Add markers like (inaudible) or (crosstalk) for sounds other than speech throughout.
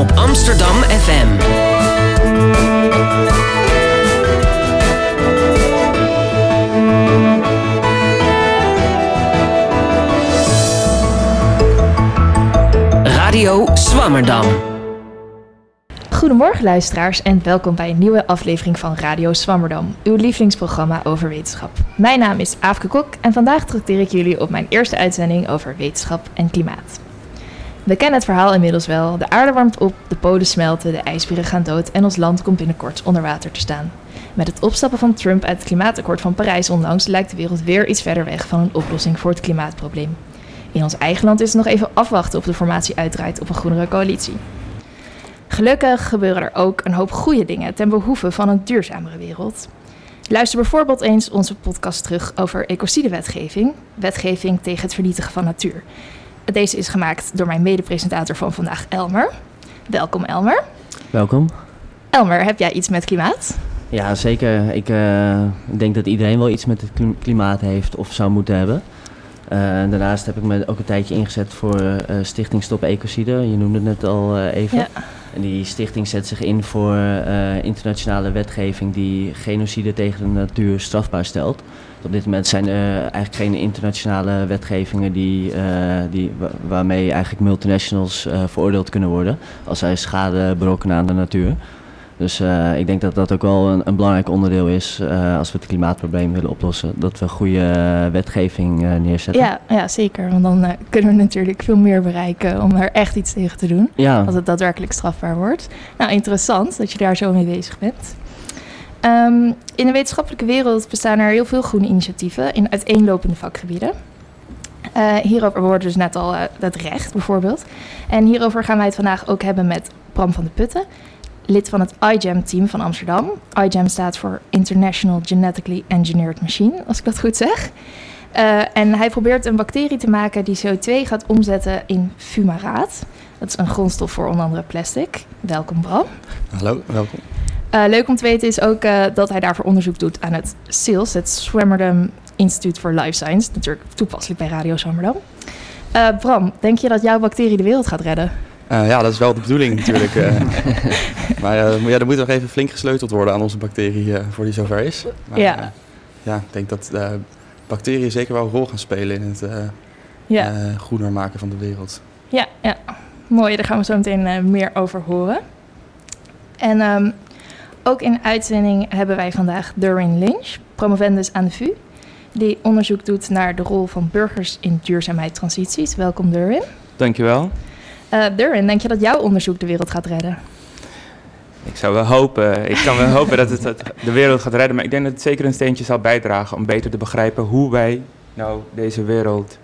op Amsterdam FM. Radio Swammerdam. Goedemorgen luisteraars en welkom bij een nieuwe aflevering van Radio Swammerdam, uw lievelingsprogramma over wetenschap. Mijn naam is Aafke Kok en vandaag trakteer ik jullie op mijn eerste uitzending over wetenschap en klimaat. We kennen het verhaal inmiddels wel. De aarde warmt op, de polen smelten, de ijsberen gaan dood en ons land komt binnenkort onder water te staan. Met het opstappen van Trump uit het klimaatakkoord van Parijs onlangs lijkt de wereld weer iets verder weg van een oplossing voor het klimaatprobleem. In ons eigen land is het nog even afwachten of de formatie uitdraait op een groenere coalitie. Gelukkig gebeuren er ook een hoop goede dingen ten behoeve van een duurzamere wereld. Luister bijvoorbeeld eens onze podcast terug over ecocidewetgeving, wetgeving tegen het vernietigen van natuur. Deze is gemaakt door mijn mede-presentator van vandaag, Elmer. Welkom, Elmer. Welkom. Elmer, heb jij iets met klimaat? Ja, zeker. Ik uh, denk dat iedereen wel iets met het klimaat heeft of zou moeten hebben. Uh, daarnaast heb ik me ook een tijdje ingezet voor uh, Stichting Stop Ecocide. Je noemde het net al even. Ja. En die stichting zet zich in voor internationale wetgeving die genocide tegen de natuur strafbaar stelt. Op dit moment zijn er eigenlijk geen internationale wetgevingen die, uh, die, waarmee eigenlijk multinationals uh, veroordeeld kunnen worden als zij schade berokkenen aan de natuur. Dus uh, ik denk dat dat ook wel een, een belangrijk onderdeel is als we het klimaatprobleem willen oplossen. Dat we goede wetgeving neerzetten. Ja, ja, zeker. Want dan kunnen we natuurlijk veel meer bereiken om er echt iets tegen te doen. Ja. Als het daadwerkelijk strafbaar wordt. Nou, interessant dat je daar zo mee bezig bent. Um, in de wetenschappelijke wereld bestaan er heel veel groene initiatieven in uiteenlopende vakgebieden. Uh, hierover worden dus net al uh, het recht bijvoorbeeld. En hierover gaan wij het vandaag ook hebben met Bram van de Putten, lid van het iGEM-team van Amsterdam. iGEM staat voor International Genetically Engineered Machine, als ik dat goed zeg. Uh, en hij probeert een bacterie te maken die CO2 gaat omzetten in fumaraat. Dat is een grondstof voor onder andere plastic. Welkom Bram. Hallo, welkom. Uh, leuk om te weten is ook uh, dat hij daarvoor onderzoek doet aan het SILS, het Swammerdam Institute for Life Science. Natuurlijk toepasselijk bij Radio Swammerdam. Uh, Bram, denk je dat jouw bacterie de wereld gaat redden? ja, dat is wel de bedoeling natuurlijk. (laughs) maar ja, er moet nog even flink gesleuteld worden aan onze bacterie voor die zover is. Maar, ja. ja, ik denk dat bacteriën zeker wel een rol gaan spelen in het ja. groener maken van de wereld. Ja, ja, mooi. Daar gaan we zo meteen meer over horen. En um, ook in uitzending hebben wij vandaag Durin Lynch, promovendus aan de VU, die onderzoek doet naar de rol van burgers in duurzaamheidstransities. Welkom Durin. Dankjewel. Uh, Durin, denk je dat jouw onderzoek de wereld gaat redden? Ik zou wel hopen. Ik kan wel hopen dat het de wereld gaat redden, maar ik denk dat het zeker een steentje zal bijdragen om beter te begrijpen hoe wij nou deze wereld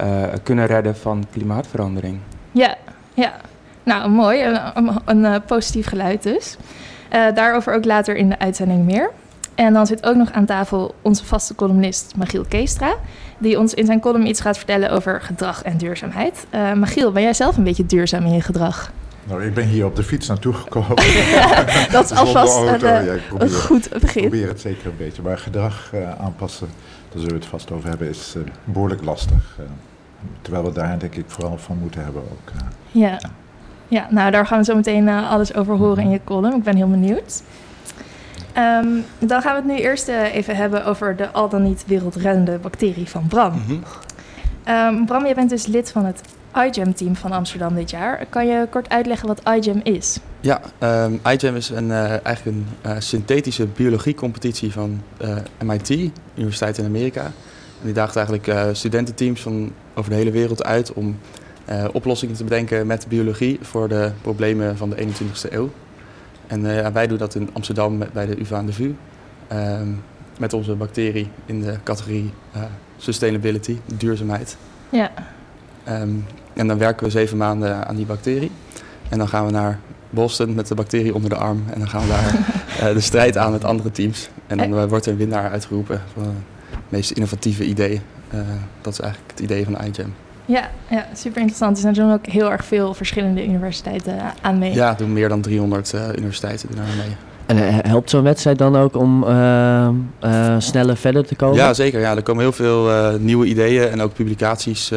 uh, kunnen redden van klimaatverandering. Ja, ja. Nou, mooi. Een, een, een uh, positief geluid dus. Uh, daarover ook later in de uitzending meer. En dan zit ook nog aan tafel onze vaste columnist Magiel Keestra, die ons in zijn column iets gaat vertellen over gedrag en duurzaamheid. Uh, Magiel, ben jij zelf een beetje duurzaam in je gedrag? Nou, ik ben hier op de fiets naartoe gekomen. (laughs) dat is (laughs) alvast een, ja, probeer, een goed begin. Ik probeer het zeker een beetje. Maar gedrag uh, aanpassen, daar zullen we het vast over hebben, is uh, behoorlijk lastig. Terwijl we daar denk ik vooral van moeten hebben ook. ja. ja. Ja, nou daar gaan we zo meteen uh, alles over horen in je column. Ik ben heel benieuwd. Um, dan gaan we het nu eerst uh, even hebben over de al dan niet wereldreddende bacterie van Bram. Mm -hmm. um, Bram, jij bent dus lid van het iGEM-team van Amsterdam dit jaar. Kan je kort uitleggen wat iGEM is? Ja, um, iGEM is een, uh, eigenlijk een uh, synthetische biologiecompetitie van MIT, Universiteit in Amerika. En die daagt eigenlijk studententeams van over de hele wereld uit om oplossingen te bedenken met biologie voor de problemen van de 21ste eeuw. En uh, wij doen dat in Amsterdam bij de UvA aan de VU. Uh, met onze bacterie in de categorie uh, sustainability, duurzaamheid. Ja. Um, en dan werken we zeven maanden aan die bacterie. En dan gaan we naar Boston met de bacterie onder de arm. En dan gaan we daar (laughs) de strijd aan met andere teams. En dan wordt er een winnaar uitgeroepen van het meest innovatieve idee. dat is eigenlijk het idee van iGEM. Ja, ja, super interessant. Dus er doen ook heel erg veel verschillende universiteiten aan mee. Ja, doen meer dan 300 uh, universiteiten doen aan mee. En uh, helpt zo'n wedstrijd dan ook om uh, sneller verder te komen? Ja, zeker. Ja, er komen heel veel nieuwe ideeën en ook publicaties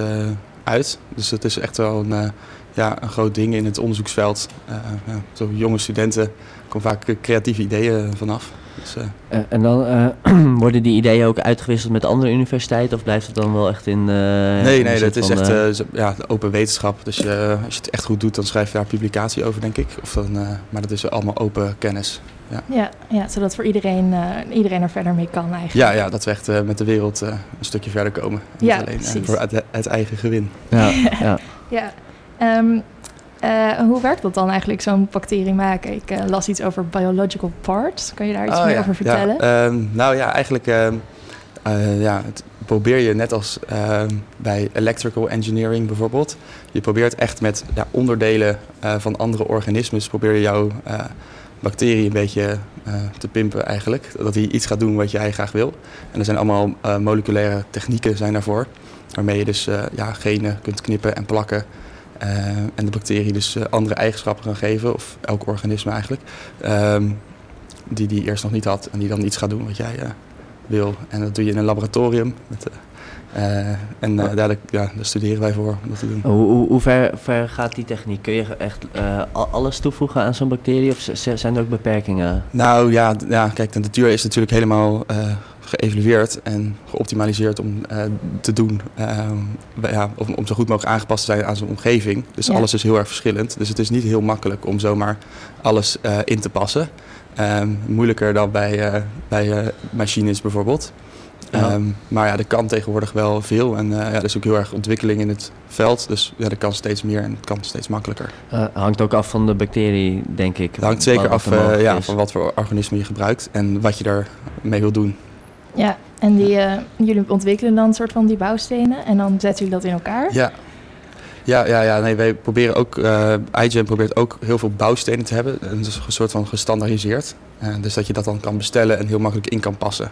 uit. Dus het is echt wel een ja, een groot ding in het onderzoeksveld. Uh, ja, zo jonge studenten komen vaak creatieve ideeën vanaf. Dus, uh, en dan uh, (clears throat) worden die ideeën ook uitgewisseld met andere universiteiten of blijft het dan wel echt in. nee, nee, dat is echt ja, open wetenschap. Dus als je het echt goed doet, dan schrijf je daar publicatie over, denk ik. Of dan, maar dat is allemaal open kennis. Ja, ja, ja zodat voor iedereen, iedereen er verder mee kan eigenlijk. Ja, ja dat we echt met de wereld een stukje verder komen. Ja, Niet alleen precies. voor het, het, eigen gewin. Ja, (laughs) ja. ja. Um, uh, hoe werkt dat dan eigenlijk, zo'n bacterie maken? Ik uh, las iets over biological parts. Kan je daar iets oh, meer ja. over vertellen? Ja, um, nou ja, eigenlijk um, uh, ja, het probeer je net als bij electrical engineering bijvoorbeeld. Je probeert echt met ja, onderdelen van andere organismen... probeer je jouw bacterie een beetje te pimpen eigenlijk. Dat hij iets gaat doen wat jij graag wil. En er zijn allemaal moleculaire technieken zijn daarvoor. Waarmee je dus ja, genen kunt knippen en plakken... Uh, en de bacterie dus uh, andere eigenschappen gaan geven, of elk organisme eigenlijk, um, die die eerst nog niet had en die dan iets gaat doen wat jij uh, wil. En dat doe je in een laboratorium. Met, en daar, ja, daar studeren wij voor om dat te doen. Hoe, hoe, hoe ver, ver, gaat die techniek? Kun je echt alles toevoegen aan zo'n bacterie of zijn er ook beperkingen? Nou ja, ja, kijk, de natuur is natuurlijk helemaal geëvalueerd en geoptimaliseerd om uh, te doen. Uh, ja, om, om, zo goed mogelijk aangepast te zijn aan zijn omgeving. Dus ja. alles is heel erg verschillend. Dus het is niet heel makkelijk om zomaar alles uh, in te passen. Um, moeilijker dan bij, bij machines bijvoorbeeld. Ja. Um, maar ja, er kan tegenwoordig wel veel. En ja, er is ook heel erg ontwikkeling in het veld. Dus ja, er kan steeds meer en het kan steeds makkelijker. hangt ook af van de bacterie, denk ik. Het hangt zeker af ja, van wat voor organisme je gebruikt en wat je ermee wil doen. Ja, en die, uh, jullie ontwikkelen dan een soort van die bouwstenen en dan zetten jullie dat in elkaar? Ja. Ja, ja, ja nee, wij proberen ook, uh, iGEM probeert ook heel veel bouwstenen te hebben. Is een soort van gestandaardiseerd. Uh, dus dat je dat dan kan bestellen en heel makkelijk in kan passen.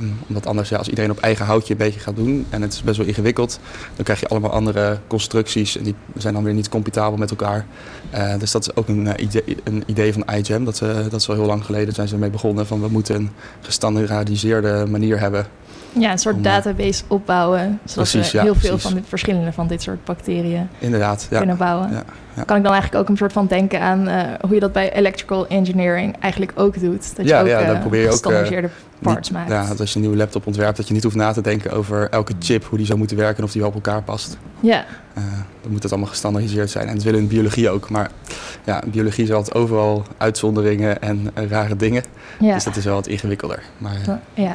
Um, omdat anders, ja, als iedereen op eigen houtje een beetje gaat doen en het is best wel ingewikkeld, dan krijg je allemaal andere constructies en die zijn dan weer niet computabel met elkaar. Uh, dus dat is ook een, uh, idee, een idee van iGEM. Dat, uh, dat is al heel lang geleden zijn ze mee begonnen van we moeten een gestandaardiseerde manier hebben. Ja, een soort om, database opbouwen, zodat precies, we heel ja, veel precies. van dit, verschillende van dit soort bacteriën Inderdaad, ja. kunnen bouwen. Ja. Kan ik dan eigenlijk ook een soort van denken aan uh, hoe je dat bij electrical engineering eigenlijk ook doet? Dat ja, je ook, ja, dan uh, probeer je ook gestandaardiseerde parts niet, maakt. Ja, dat als je een nieuwe laptop ontwerpt, dat je niet hoeft na te denken over elke chip, hoe die zou moeten werken en of die wel op elkaar past. Ja. Uh, dan moet het allemaal gestandaardiseerd zijn. En dat willen in biologie ook. Maar ja, in biologie is altijd overal uitzonderingen en rare dingen. Dus dat is wel wat ingewikkelder. Maar, ja.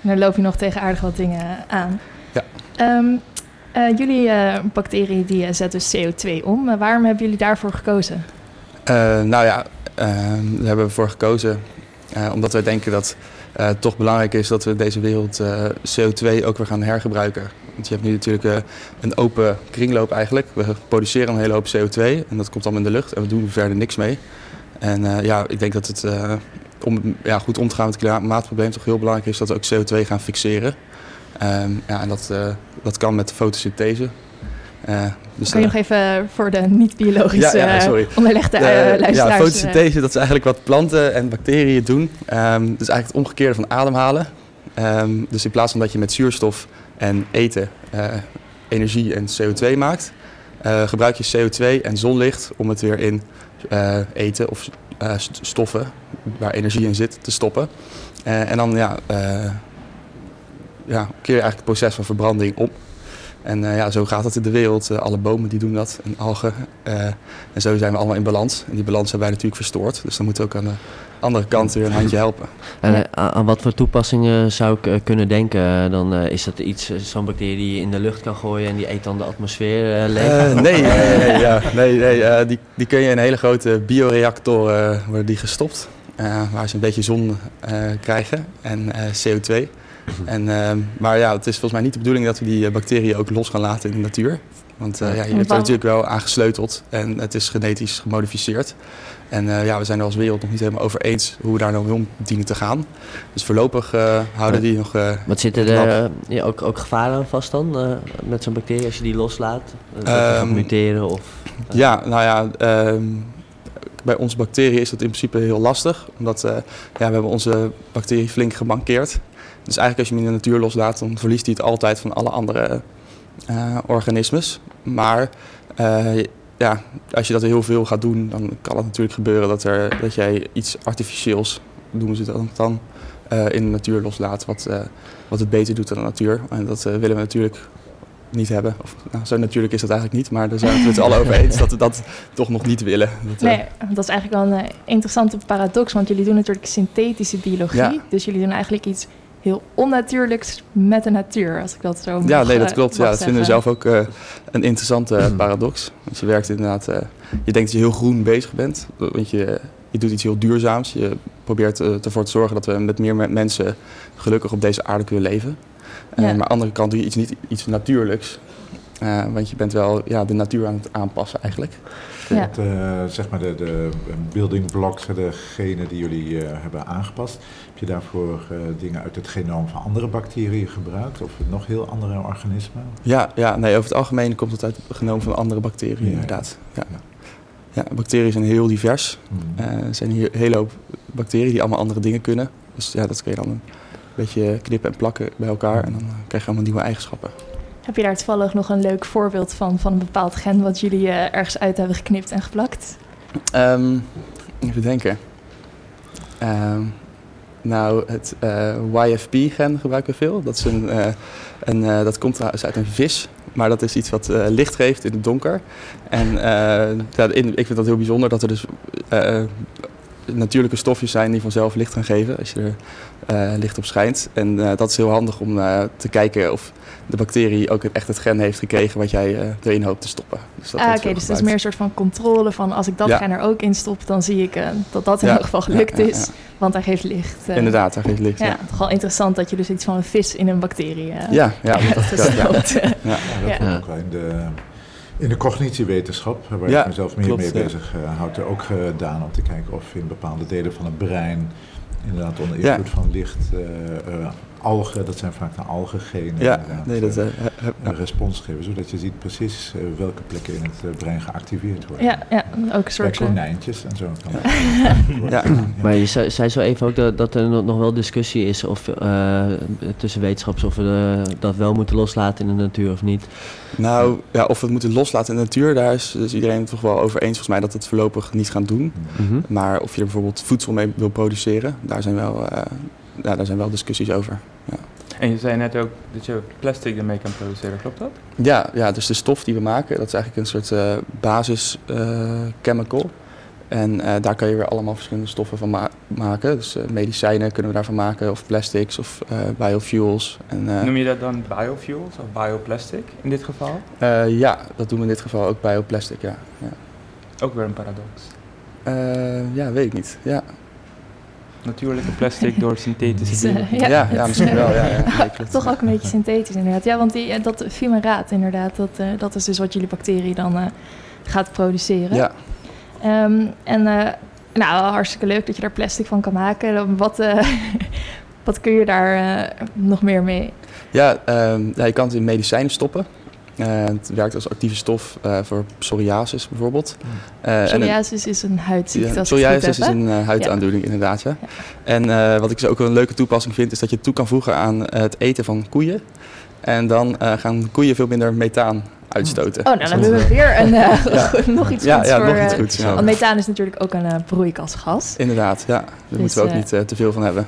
Dan loop je nog tegen aardig wat dingen aan. Ja. Um, uh, jullie uh, bacterie die zet dus CO2 om. Uh, waarom hebben jullie daarvoor gekozen? nou ja, ehm, daar hebben we voor gekozen omdat wij denken dat het toch belangrijk is dat we deze wereld CO2 ook weer gaan hergebruiken. Want je hebt nu natuurlijk een open kringloop eigenlijk. We produceren een hele hoop CO2 en dat komt allemaal in de lucht en we doen er verder niks mee. En ja, ik denk dat het om ja, goed om te gaan met het klimaatprobleem toch heel belangrijk is dat we ook CO2 gaan fixeren. Um, ja, en dat, uh, dat kan met fotosynthese. Uh, dus Kun je nog even voor de niet-biologische ja, ja, onderlegde luisteraars... Ja, fotosynthese, dat is eigenlijk wat planten en bacteriën doen. Um, dat is eigenlijk het omgekeerde van ademhalen. Um, dus in plaats van dat je met zuurstof en eten energie en CO2 maakt... gebruik je CO2 en zonlicht om het weer in eten of stoffen waar energie in zit te stoppen. Uh, en dan ja, uh, ja, keer je eigenlijk het proces van verbranding op. En ja, zo gaat het in de wereld. alle bomen die doen dat en algen. en zo zijn we allemaal in balans. En die balans hebben wij natuurlijk verstoord. Dus dan moeten we ook aan de andere kant weer een handje helpen. En aan wat voor toepassingen zou ik kunnen denken? Dan is dat iets, zo'n bacterie die je in de lucht kan gooien en die eet dan de atmosfeer leeg? nee, nee, nee, ja, nee, nee die, die kun je in hele grote bioreactoren worden die gestopt. Uh, waar ze een beetje zon uh, krijgen en uh, CO2. En, maar ja, het is volgens mij niet de bedoeling dat we die bacteriën ook los gaan laten in de natuur. Want ja, je hebt er natuurlijk wel aan gesleuteld en het is genetisch gemodificeerd. En ja, we zijn er als wereld nog niet helemaal over eens hoe we daar nou mee om dienen te gaan. Dus voorlopig houden die nog... Wat zitten er ja, ook, ook gevaren aan vast dan met zo'n bacterie als je die loslaat? Um, muteren of... Ja, nou ja... Um, bij onze bacteriën is dat in principe heel lastig. Omdat uh, ja, we hebben onze bacterie flink gemankeerd. Dus eigenlijk als je hem in de natuur loslaat, dan verliest hij het altijd van alle andere uh, organismes. Maar uh, ja, als je dat heel veel gaat doen, dan kan het natuurlijk gebeuren dat, er, dat jij iets artificieels, noemen ze dat dan, eh, in de natuur loslaat. Wat, eh, wat het beter doet dan de natuur. En dat eh, willen we natuurlijk niet hebben. Of, nou, zo natuurlijk is dat eigenlijk niet, maar daar zijn we het allen over eens dat we dat toch nog niet willen. Dat, eh, Nee, dat is eigenlijk wel een eh, interessante paradox, want jullie doen natuurlijk synthetische biologie. Ja. Dus jullie doen eigenlijk iets heel onnatuurlijks met de natuur, als ik dat zo Ja, mag, nee, dat eh, klopt. Ja, dat vinden we zelf ook een interessante paradox. Want je werkt inderdaad, je denkt dat je heel groen bezig bent. Want je, je doet iets heel duurzaams. Je probeert ervoor te zorgen dat we met meer me- mensen gelukkig op deze aarde kunnen leven. Eh, Ja. Maar aan de andere kant doe je iets niet iets natuurlijks. Eh, want je bent wel ja, de natuur aan het aanpassen eigenlijk. Ja. Het, eh, zeg maar de, de building blocks, degene die jullie eh, hebben aangepast. Heb je daarvoor eh, dingen uit het genoom van andere bacteriën gebruikt? Of nog heel andere organismen? Ja, ja nee, over het algemeen komt het uit genomen van andere bacteriën Ja. inderdaad. Ja. Ja. Ja, bacteriën zijn heel divers. Eh, er zijn hier een hele hoop bacteriën die allemaal andere dingen kunnen. Dus ja, dat kun je dan beetje knippen en plakken bij elkaar. En dan eh, krijg je allemaal nieuwe eigenschappen. Heb je daar toevallig nog een leuk voorbeeld van, van een bepaald gen wat jullie eh, ergens uit hebben geknipt en geplakt? Ehm, even denken. Ehm, nou, het eh, YFP-gen gebruiken we veel. Dat, is een, eh, een, dat komt trouwens uit een vis. Maar dat is iets wat licht geeft in het donker. En ja, in- ik vind dat heel bijzonder dat er dus natuurlijke stofjes zijn die vanzelf licht gaan geven als je er eh, licht op schijnt. En eh, dat is heel handig om eh, te kijken of de bacterie ook echt het gen heeft gekregen wat jij eh, erin hoopt te stoppen. Dus dat ah, oké, dus het is meer een soort van controle van als ik dat Ja. gen er ook in stop, dan zie ik eh, dat dat in Ja, ieder geval gelukt ja, ja, is, want hij geeft licht. eh. Inderdaad, daar geeft licht. Ja, Ja, toch wel interessant dat je dus iets van een vis in een bacterie ja, ja, (laughs) dat ik ook, ja. stopt. Ja. Ja, dat Ja. wordt ook wel in de, in de cognitiewetenschap, waar Ja, ik mezelf meer klopt, mee ja. bezig uh, houd, er ook gedaan om te kijken of in bepaalde delen van het brein, inderdaad onder Ja. invloed van licht, eh, eh, algen, dat zijn vaak de algengenen, Ja, nee, dat eh, eh, heb- heb- een respons geven, zodat je ziet precies eh, welke plekken in het eh, brein geactiveerd worden. Ja, ja, ook een Bij soort... eh, konijntjes en zo. Kan (laughs) Ja. Maar je zei, zei zo even ook dat, dat er nog wel discussie is of, eh, tussen wetenschappers of we eh, dat wel moeten loslaten in de natuur of niet. Nou, ja, of we het moeten loslaten in de natuur, daar is, is iedereen het toch wel over eens volgens mij dat we het voorlopig niet gaan doen. Mhm. Maar of je er bijvoorbeeld voedsel mee wil produceren, daar zijn wel, eh, ja, daar zijn wel discussies over. En je zei net ook dat je plastic ermee kan produceren, klopt dat? Ja, ja, dus de stof die we maken, dat is eigenlijk een soort eh basis eh, chemical. En eh, daar kan je weer allemaal verschillende stoffen van ma- maken. Dus eh, medicijnen kunnen we daarvan maken, of plastics, of eh, biofuels. En, eh, Noem je dat dan biofuels of bioplastic in dit geval? eh, ja, dat doen we in dit geval ook bioplastic, ja. Ja, Ook weer een paradox. Eh, ja weet ik niet. Ja, Natuurlijke plastic door synthetische (laughs) biologie. Ja. ja, ja, misschien wel. Ja, ja. Toch ook een beetje synthetisch inderdaad. Ja, want die, eh, dat fumaraat inderdaad, dat, eh, dat is dus wat jullie bacterie dan eh, gaat produceren. Ja, Ehm, en nou, hartstikke leuk dat je daar plastic van kan maken. Wat, (laughs) wat kun je daar nog meer mee? ja, ehm, ja, je kan het in medicijnen stoppen. Eh, het werkt als actieve stof eh, voor psoriasis bijvoorbeeld. Eh, en een- Psoriasis is een huidziekte. Ja, psoriasis is een huidaandoening, inderdaad. Ja. En eh, wat ik dus ook een leuke toepassing vind, is dat je het toe kan voegen aan het eten van koeien. En dan eh, gaan koeien veel minder methaan uitstoten. Oh, nou dan hebben we weer een, eh, (laughs) Ja. (laughs) nog iets ja, goeds ja, voor... nog iets goeds. Ja. Want methaan is natuurlijk ook een broeikasgas. Inderdaad, ja. Daar Dus, moeten we ook eh, niet te veel van hebben.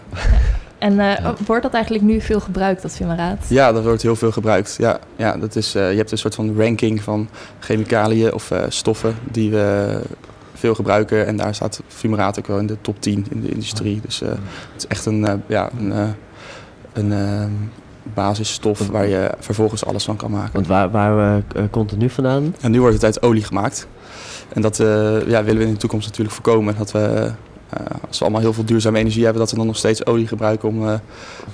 En eh, wordt dat eigenlijk nu veel gebruikt, dat fumaraat? Ja, dat wordt heel veel gebruikt. Ja, ja, dat is, eh, je hebt een soort van ranking van chemicaliën of eh, stoffen die we veel gebruiken. En daar staat fumaraat ook wel in de top 10 in de industrie. Dus eh, het is echt een, eh, ja, een, eh, een basisstof waar je vervolgens alles van kan maken. Want waar, waar komt het nu vandaan? En nu wordt het uit olie gemaakt. En dat eh, ja, willen we in de toekomst natuurlijk voorkomen. Dat we, als we allemaal heel veel duurzame energie hebben, dat we dan nog steeds olie gebruiken om eh,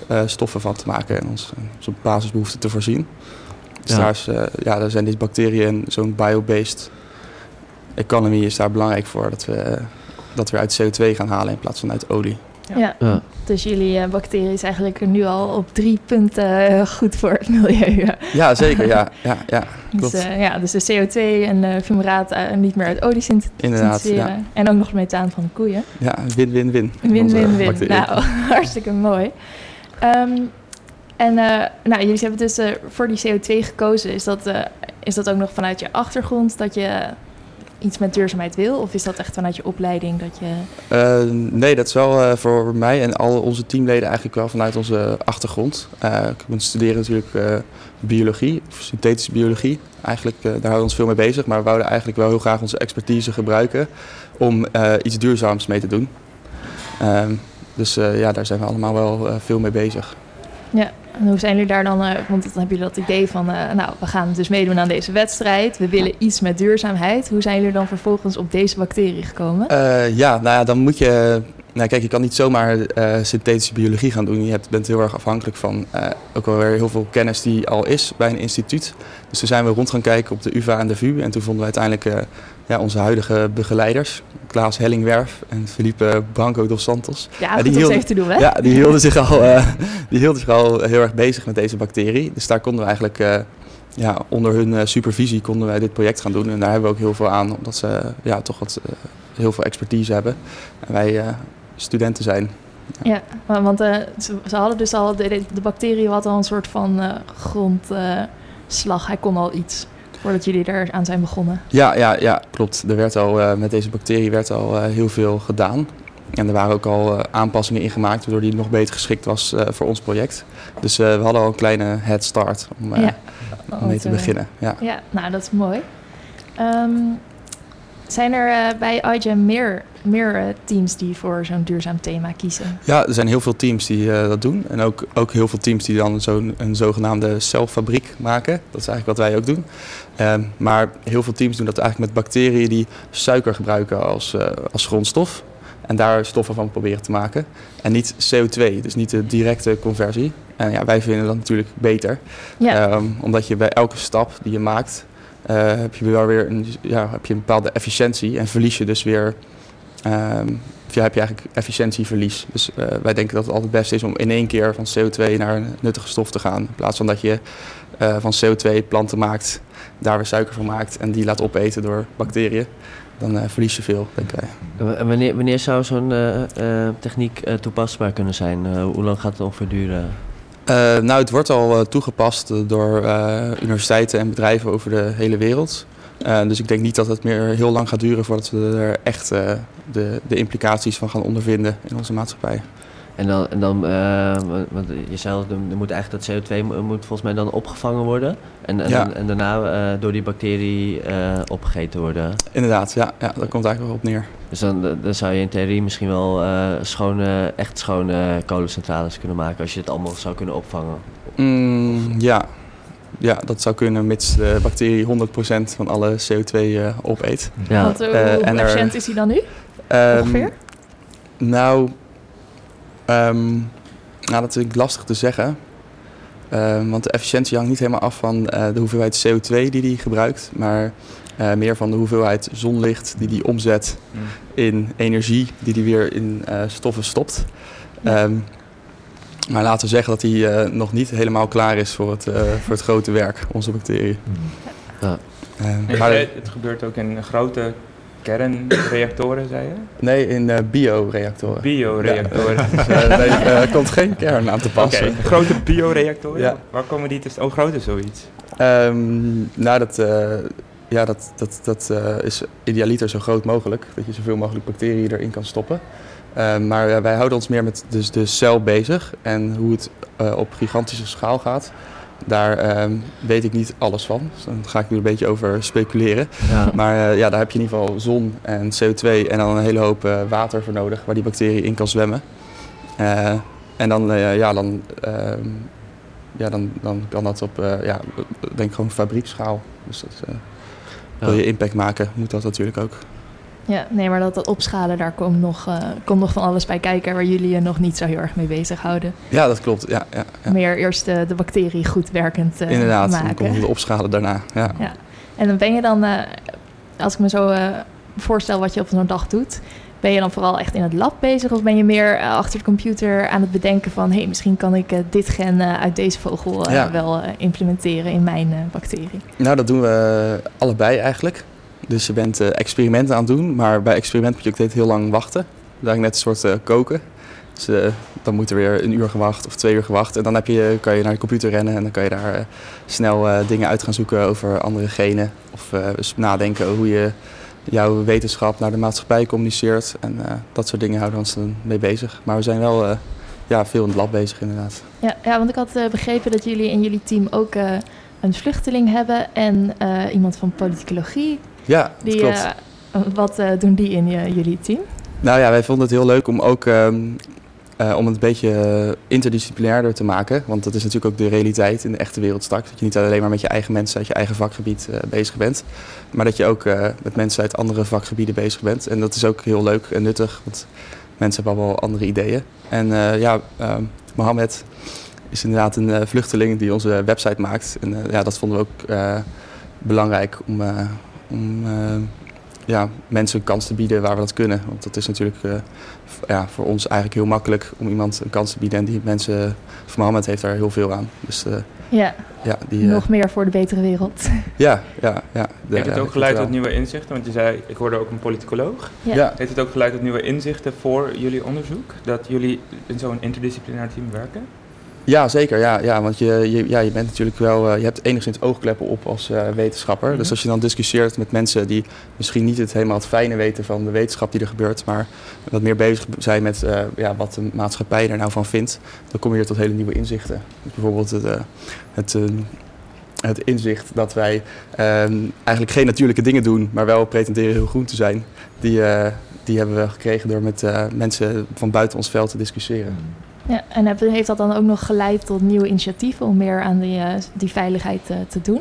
eh, stoffen van te maken en ons, onze basisbehoeften te voorzien. Dus Ja. daar, is, eh, ja, daar zijn deze bacteriën en zo'n biobased economy is daar belangrijk voor. Dat we, eh, dat we uit CO2 gaan halen in plaats van uit olie. Ja. Ja. Dus jullie eh, bacterie is eigenlijk nu al op drie punten eh, goed voor het milieu. Ja, zeker. Ja, ja, ja (laughs) Dus, eh, ja, dus de CO2 en de fumaraat niet meer uit olie synt- Inderdaad, syntheseren. En ook nog methaan van de koeien. Ja, win-win-win. Win, Onze win, win. bacteriën. Nou, (laughs) hartstikke mooi. Ehm, en eh, nou, jullie hebben dus eh, voor die CO2 gekozen. Is dat, eh, is dat ook nog vanuit je achtergrond dat je iets met duurzaamheid wil? Of is dat echt vanuit je opleiding dat je... Eh, nee, dat is wel eh, voor mij en al onze teamleden eigenlijk wel vanuit onze achtergrond. Uh, ik studeer natuurlijk uh, biologie, of synthetische biologie. Eigenlijk, daar houden we ons veel mee bezig, maar we wouden eigenlijk wel heel graag onze expertise gebruiken om iets duurzaams mee te doen. Ehm, dus ja, daar zijn we allemaal wel veel mee bezig. Ja, en hoe zijn jullie daar dan, uh, want dan hebben jullie dat idee van, uh, nou, we gaan dus meedoen aan deze wedstrijd. We willen iets met duurzaamheid. Hoe zijn jullie dan vervolgens op deze bacterie gekomen? Uh, ja, nou ja, dan moet je, nou kijk, je kan niet zomaar synthetische biologie gaan doen. Je hebt, bent heel erg afhankelijk van ook wel weer heel veel kennis die al is bij een instituut. Dus toen zijn we rond gaan kijken op de UvA en de VU. En toen vonden we uiteindelijk ja, onze huidige begeleiders, Klaas Hellingwerf en Felipe Branco dos Santos. Ja, die hielden, te doen, hè? Ja, die hielden, zich al, uh, die hielden zich al heel erg bezig met deze bacterie. Dus daar konden we eigenlijk, uh, ja, onder hun uh, supervisie konden wij dit project gaan doen. En daar hebben we ook heel veel aan, omdat ze ja, toch wat, heel veel expertise hebben. En wij studenten zijn. Ja, ja want ze, ze, hadden dus al, de, de bacterie had al een soort van grondslag. Hij kon al iets voordat jullie er aan zijn begonnen. Ja, ja, ja klopt. Er werd al, uh, met deze bacterie werd al heel veel gedaan. En er waren ook al aanpassingen ingemaakt, waardoor die nog beter geschikt was voor ons project. Dus we hadden al een kleine head start om, ja. om mee te beginnen. Ja. ja, nou dat is mooi. Um, zijn er bij iGEM meer meer uh, teams die voor zo'n duurzaam thema kiezen? Ja, er zijn heel veel teams die uh, dat doen. En ook, ook heel veel teams die dan zo'n een zogenaamde celfabriek maken. Dat is eigenlijk wat wij ook doen. Uh, maar heel veel teams doen dat eigenlijk met bacteriën die suiker gebruiken als, als grondstof. En daar stoffen van proberen te maken. En niet CO2, dus niet de directe conversie. En ja, wij vinden dat natuurlijk beter. Ja. Um, omdat je bij elke stap die je maakt, heb je wel weer een, ja, heb je een bepaalde efficiëntie. En verlies je dus weer Um, ja, heb je eigenlijk efficiëntieverlies. Dus uh, wij denken dat het altijd het beste is om in één keer van CO2 naar een nuttige stof te gaan. In plaats van dat je uh, van CO2 planten maakt, daar weer suiker van maakt en die laat opeten door bacteriën. Dan verlies je veel, denk wij. En wanneer, wanneer zou zo'n techniek toepasbaar kunnen zijn? hoe lang gaat het ongeveer duren? Nou, het wordt al toegepast door universiteiten en bedrijven over de hele wereld. Dus ik denk niet dat het meer heel lang gaat duren voordat we er echt de, de implicaties van gaan ondervinden in onze maatschappij. En dan, en dan uh, want je zei er moet eigenlijk dat CO2 moet volgens mij dan opgevangen worden. En, en, ja. en daarna door die bacterie opgegeten worden. Inderdaad, ja, ja, daar komt eigenlijk wel op neer. Dus dan, dan zou je in theorie misschien wel schone, echt schone kolencentrales kunnen maken als je het allemaal zou kunnen opvangen. Mm, ja, ja, dat zou kunnen mits de bacterie 100% van alle CO2 uh, opeet. Ja. Want, uh, hoe uh, efficiënt is hij dan nu? Um, Ongeveer? Nou, um, nou, dat is lastig te zeggen. Um, want de efficiëntie hangt niet helemaal af van uh, de hoeveelheid CO2 die hij gebruikt, maar uh, meer van de hoeveelheid zonlicht die hij omzet mm. in energie die hij weer in uh, stoffen stopt. Ja. Um, maar laten we zeggen dat hij uh, nog niet helemaal klaar is voor het, uh, voor het grote werk, onze bacterie. Ja. Uh, maar het gebeurt ook in grote kernreactoren, zei je? Nee, in bioreactoren. Bioreactoren. Ja. dus, (laughs) nee, er komt geen kern aan te passen. Okay. Grote bioreactoren? Ja. Waar komen die te Hoe groot is zoiets? Um, nou, dat, ja, dat, dat, dat is idealiter zo groot mogelijk. Dat je zoveel mogelijk bacteriën erin kan stoppen. Uh, maar wij houden ons meer met dus de cel bezig en hoe het op gigantische schaal gaat. Daar ehm, weet ik niet alles van. Dus dan ga ik nu een beetje over speculeren. Ja. Maar ja, daar heb je in ieder geval zon en CO2 en dan een hele hoop water voor nodig waar die bacterie in kan zwemmen. en dan, ja, dan, ehm, ja, dan, dan kan dat op, ja, denk gewoon fabriekschaal. Dus dat, wil je impact maken, moet dat natuurlijk ook. Ja, nee, maar dat, dat opschalen, daar komt nog, uh, komt nog van alles bij kijken waar jullie je nog niet zo heel erg mee bezighouden. Ja, dat klopt. Ja, ja, ja. Meer eerst de, de bacterie goed werkend uh, Inderdaad, maken. Inderdaad, dan komt het opschalen daarna. Ja. ja. En dan ben je dan, uh, als ik me zo voorstel wat je op zo'n dag doet, ben je dan vooral echt in het lab bezig of ben je meer achter de computer aan het bedenken van hé, hey, misschien kan ik dit gen uit deze vogel ja. wel implementeren in mijn bacterie? Nou, dat doen we allebei eigenlijk. Dus je bent uh, experimenten aan het doen, maar bij experiment moet je ook heel lang wachten. Dat is net een soort uh, koken. Dus uh, dan moet er weer een uur gewacht of twee uur gewacht. En dan heb je, kan je naar de computer rennen en dan kan je daar snel dingen uit gaan zoeken over andere genen. Of nadenken hoe je jouw wetenschap naar de maatschappij communiceert. En eh, dat soort dingen houden we ons dan mee bezig. Maar we zijn wel eh, ja, veel in het lab bezig inderdaad. Ja, ja want ik had eh, begrepen dat jullie in jullie team ook eh, een vluchteling hebben en eh, iemand van politicologie. Ja, dat Die, klopt. eh, wat eh, doen die in je- jullie team? Nou ja, wij vonden het heel leuk om ook ehm, eh, om het een beetje eh, interdisciplinairder te maken. Want dat is natuurlijk ook de realiteit in de echte wereld straks. Dat je niet alleen maar met je eigen mensen uit je eigen vakgebied eh, bezig bent. Maar dat je ook eh, met mensen uit andere vakgebieden bezig bent. En dat is ook heel leuk en nuttig. Want mensen hebben allemaal andere ideeën. En eh, ja, ehm, Mohammed is inderdaad een eh, vluchteling die onze website maakt. En eh, ja, dat vonden we ook eh, belangrijk om, eh, om eh, ja, mensen een kans te bieden waar we dat kunnen. Want dat is natuurlijk eh, ja, voor ons eigenlijk heel makkelijk om iemand een kans te bieden. En die mensen, voor Mohammed heeft daar heel veel aan. Dus eh, Ja, ja, die, nog meer voor de betere wereld. (laughs) ja, ja, ja. de- Heeft het ook geleid tot nieuwe inzichten? Want je zei, ik hoorde ook een politicoloog. Ja. Ja. Heeft het ook geleid tot nieuwe inzichten voor jullie onderzoek? Dat jullie in zo'n interdisciplinair team werken? Ja, zeker. Ja, ja, want je, je, ja, je bent natuurlijk wel, eh, je hebt enigszins oogkleppen op als eh, wetenschapper. Mhm. Dus als je dan discussieert met mensen die misschien niet het helemaal het fijne weten van de wetenschap die er gebeurt, maar wat meer bezig zijn met eh, ja, wat de maatschappij er nou van vindt, dan kom je tot hele nieuwe inzichten. Dus bijvoorbeeld het, het, eh, het inzicht dat wij eh, eigenlijk geen natuurlijke dingen doen, maar wel pretenderen heel groen te zijn. Die, die hebben we gekregen door met mensen van buiten ons veld te discussiëren. Ja, en heb- heeft dat dan ook nog geleid tot nieuwe initiatieven om meer aan die, eh, die veiligheid eh, te doen?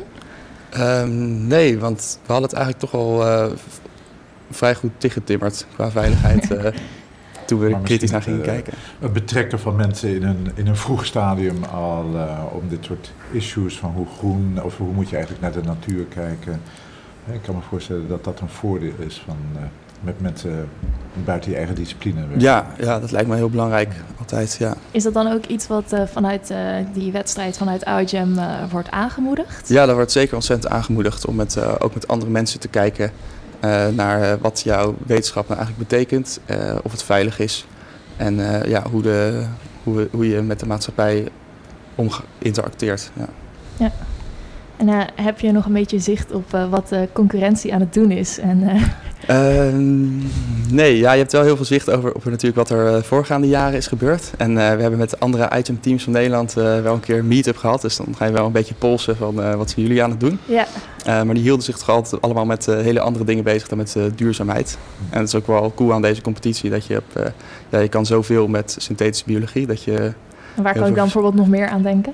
Ehm, nee, want we hadden het eigenlijk toch al eh, vrij goed dichtgetimmerd qua veiligheid. eh, (laughs) toen we er kritisch naar gingen het, kijken. Het betrekken van mensen in een, in een vroeg stadium al eh, om dit soort issues van hoe groen of hoe moet je eigenlijk naar de natuur kijken. Ik kan me voorstellen dat dat een voordeel is van eh, met mensen buiten je eigen discipline werken. Ja, ja, dat lijkt me heel belangrijk altijd. Ja, Is dat dan ook iets wat eh, vanuit eh, die wedstrijd vanuit OutJam eh wordt aangemoedigd? ja dat wordt zeker ontzettend aangemoedigd om met, eh, ook met andere mensen te kijken eh, naar eh, wat jouw wetenschap nou eigenlijk betekent, eh, of het veilig is en eh, ja, hoe, de, hoe, we- hoe je met de maatschappij om interacteert. Ja. En eh, heb je nog een beetje zicht op eh, wat de concurrentie aan het doen is? En, eh, Ehm, nee, ja, je hebt wel heel veel zicht over, op natuurlijk wat er eh, voorgaande jaren is gebeurd. En eh, we hebben met andere item-teams van Nederland eh, wel een keer een meet-up gehad. Dus dan ga je wel een beetje polsen van eh, wat zijn jullie aan het doen. ja, Eh, maar die hielden zich toch altijd allemaal met eh, hele andere dingen bezig dan met eh, duurzaamheid. En dat is ook wel cool aan deze competitie. Dat je, op, eh, ja, je kan zoveel met synthetische biologie. Dat je, en waar kan ik dan bijvoorbeeld nog meer aan denken?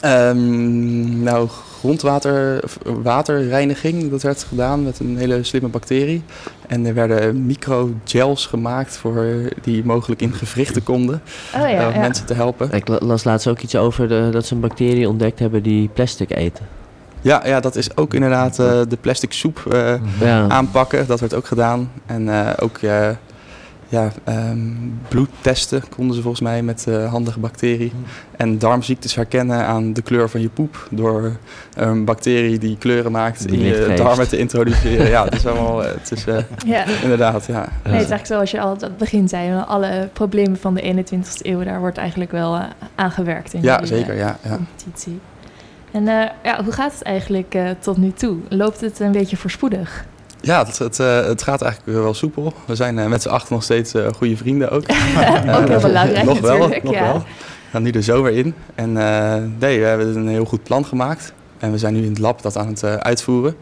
Ehm, nou, grondwater, of waterreiniging, dat werd gedaan met een hele slimme bacterie. En er werden microgels gemaakt voor, die mogelijk in gewrichten konden, Oh ja, eh, om ja. mensen te helpen. Ik la- las laatst ook iets over de, dat ze een bacterie ontdekt hebben die plastic eten. Ja, ja dat is ook inderdaad eh, de plastic soep eh. Ja. aanpakken, dat werd ook gedaan. En eh, ook ja, ehm, bloedtesten konden ze volgens mij met eh, handige bacterie. En darmziektes herkennen aan de kleur van je poep. Door een bacterie die kleuren maakt Die in je geeft. darmen te introduceren. ja, het is allemaal, eh, het is eh, ja. inderdaad, ja. Nee, het is eigenlijk zoals je al aan het begin zei. Alle problemen van de 21ste eeuw, daar wordt eigenlijk wel aangewerkt in Ja, zeker, ja. ja. competitie. En eh, ja, hoe gaat het eigenlijk eh, tot nu toe? Loopt het een beetje voorspoedig? Ja, het, het, eh, het gaat eigenlijk wel soepel. We zijn eh, met z'n acht nog steeds eh, goede vrienden ook. (laughs) ook heel belangrijk nog wel, natuurlijk. nog ja. wel. We gaan nu er zo weer in. En nee, we hebben een heel goed plan gemaakt. En we zijn nu in het lab dat aan het uitvoeren.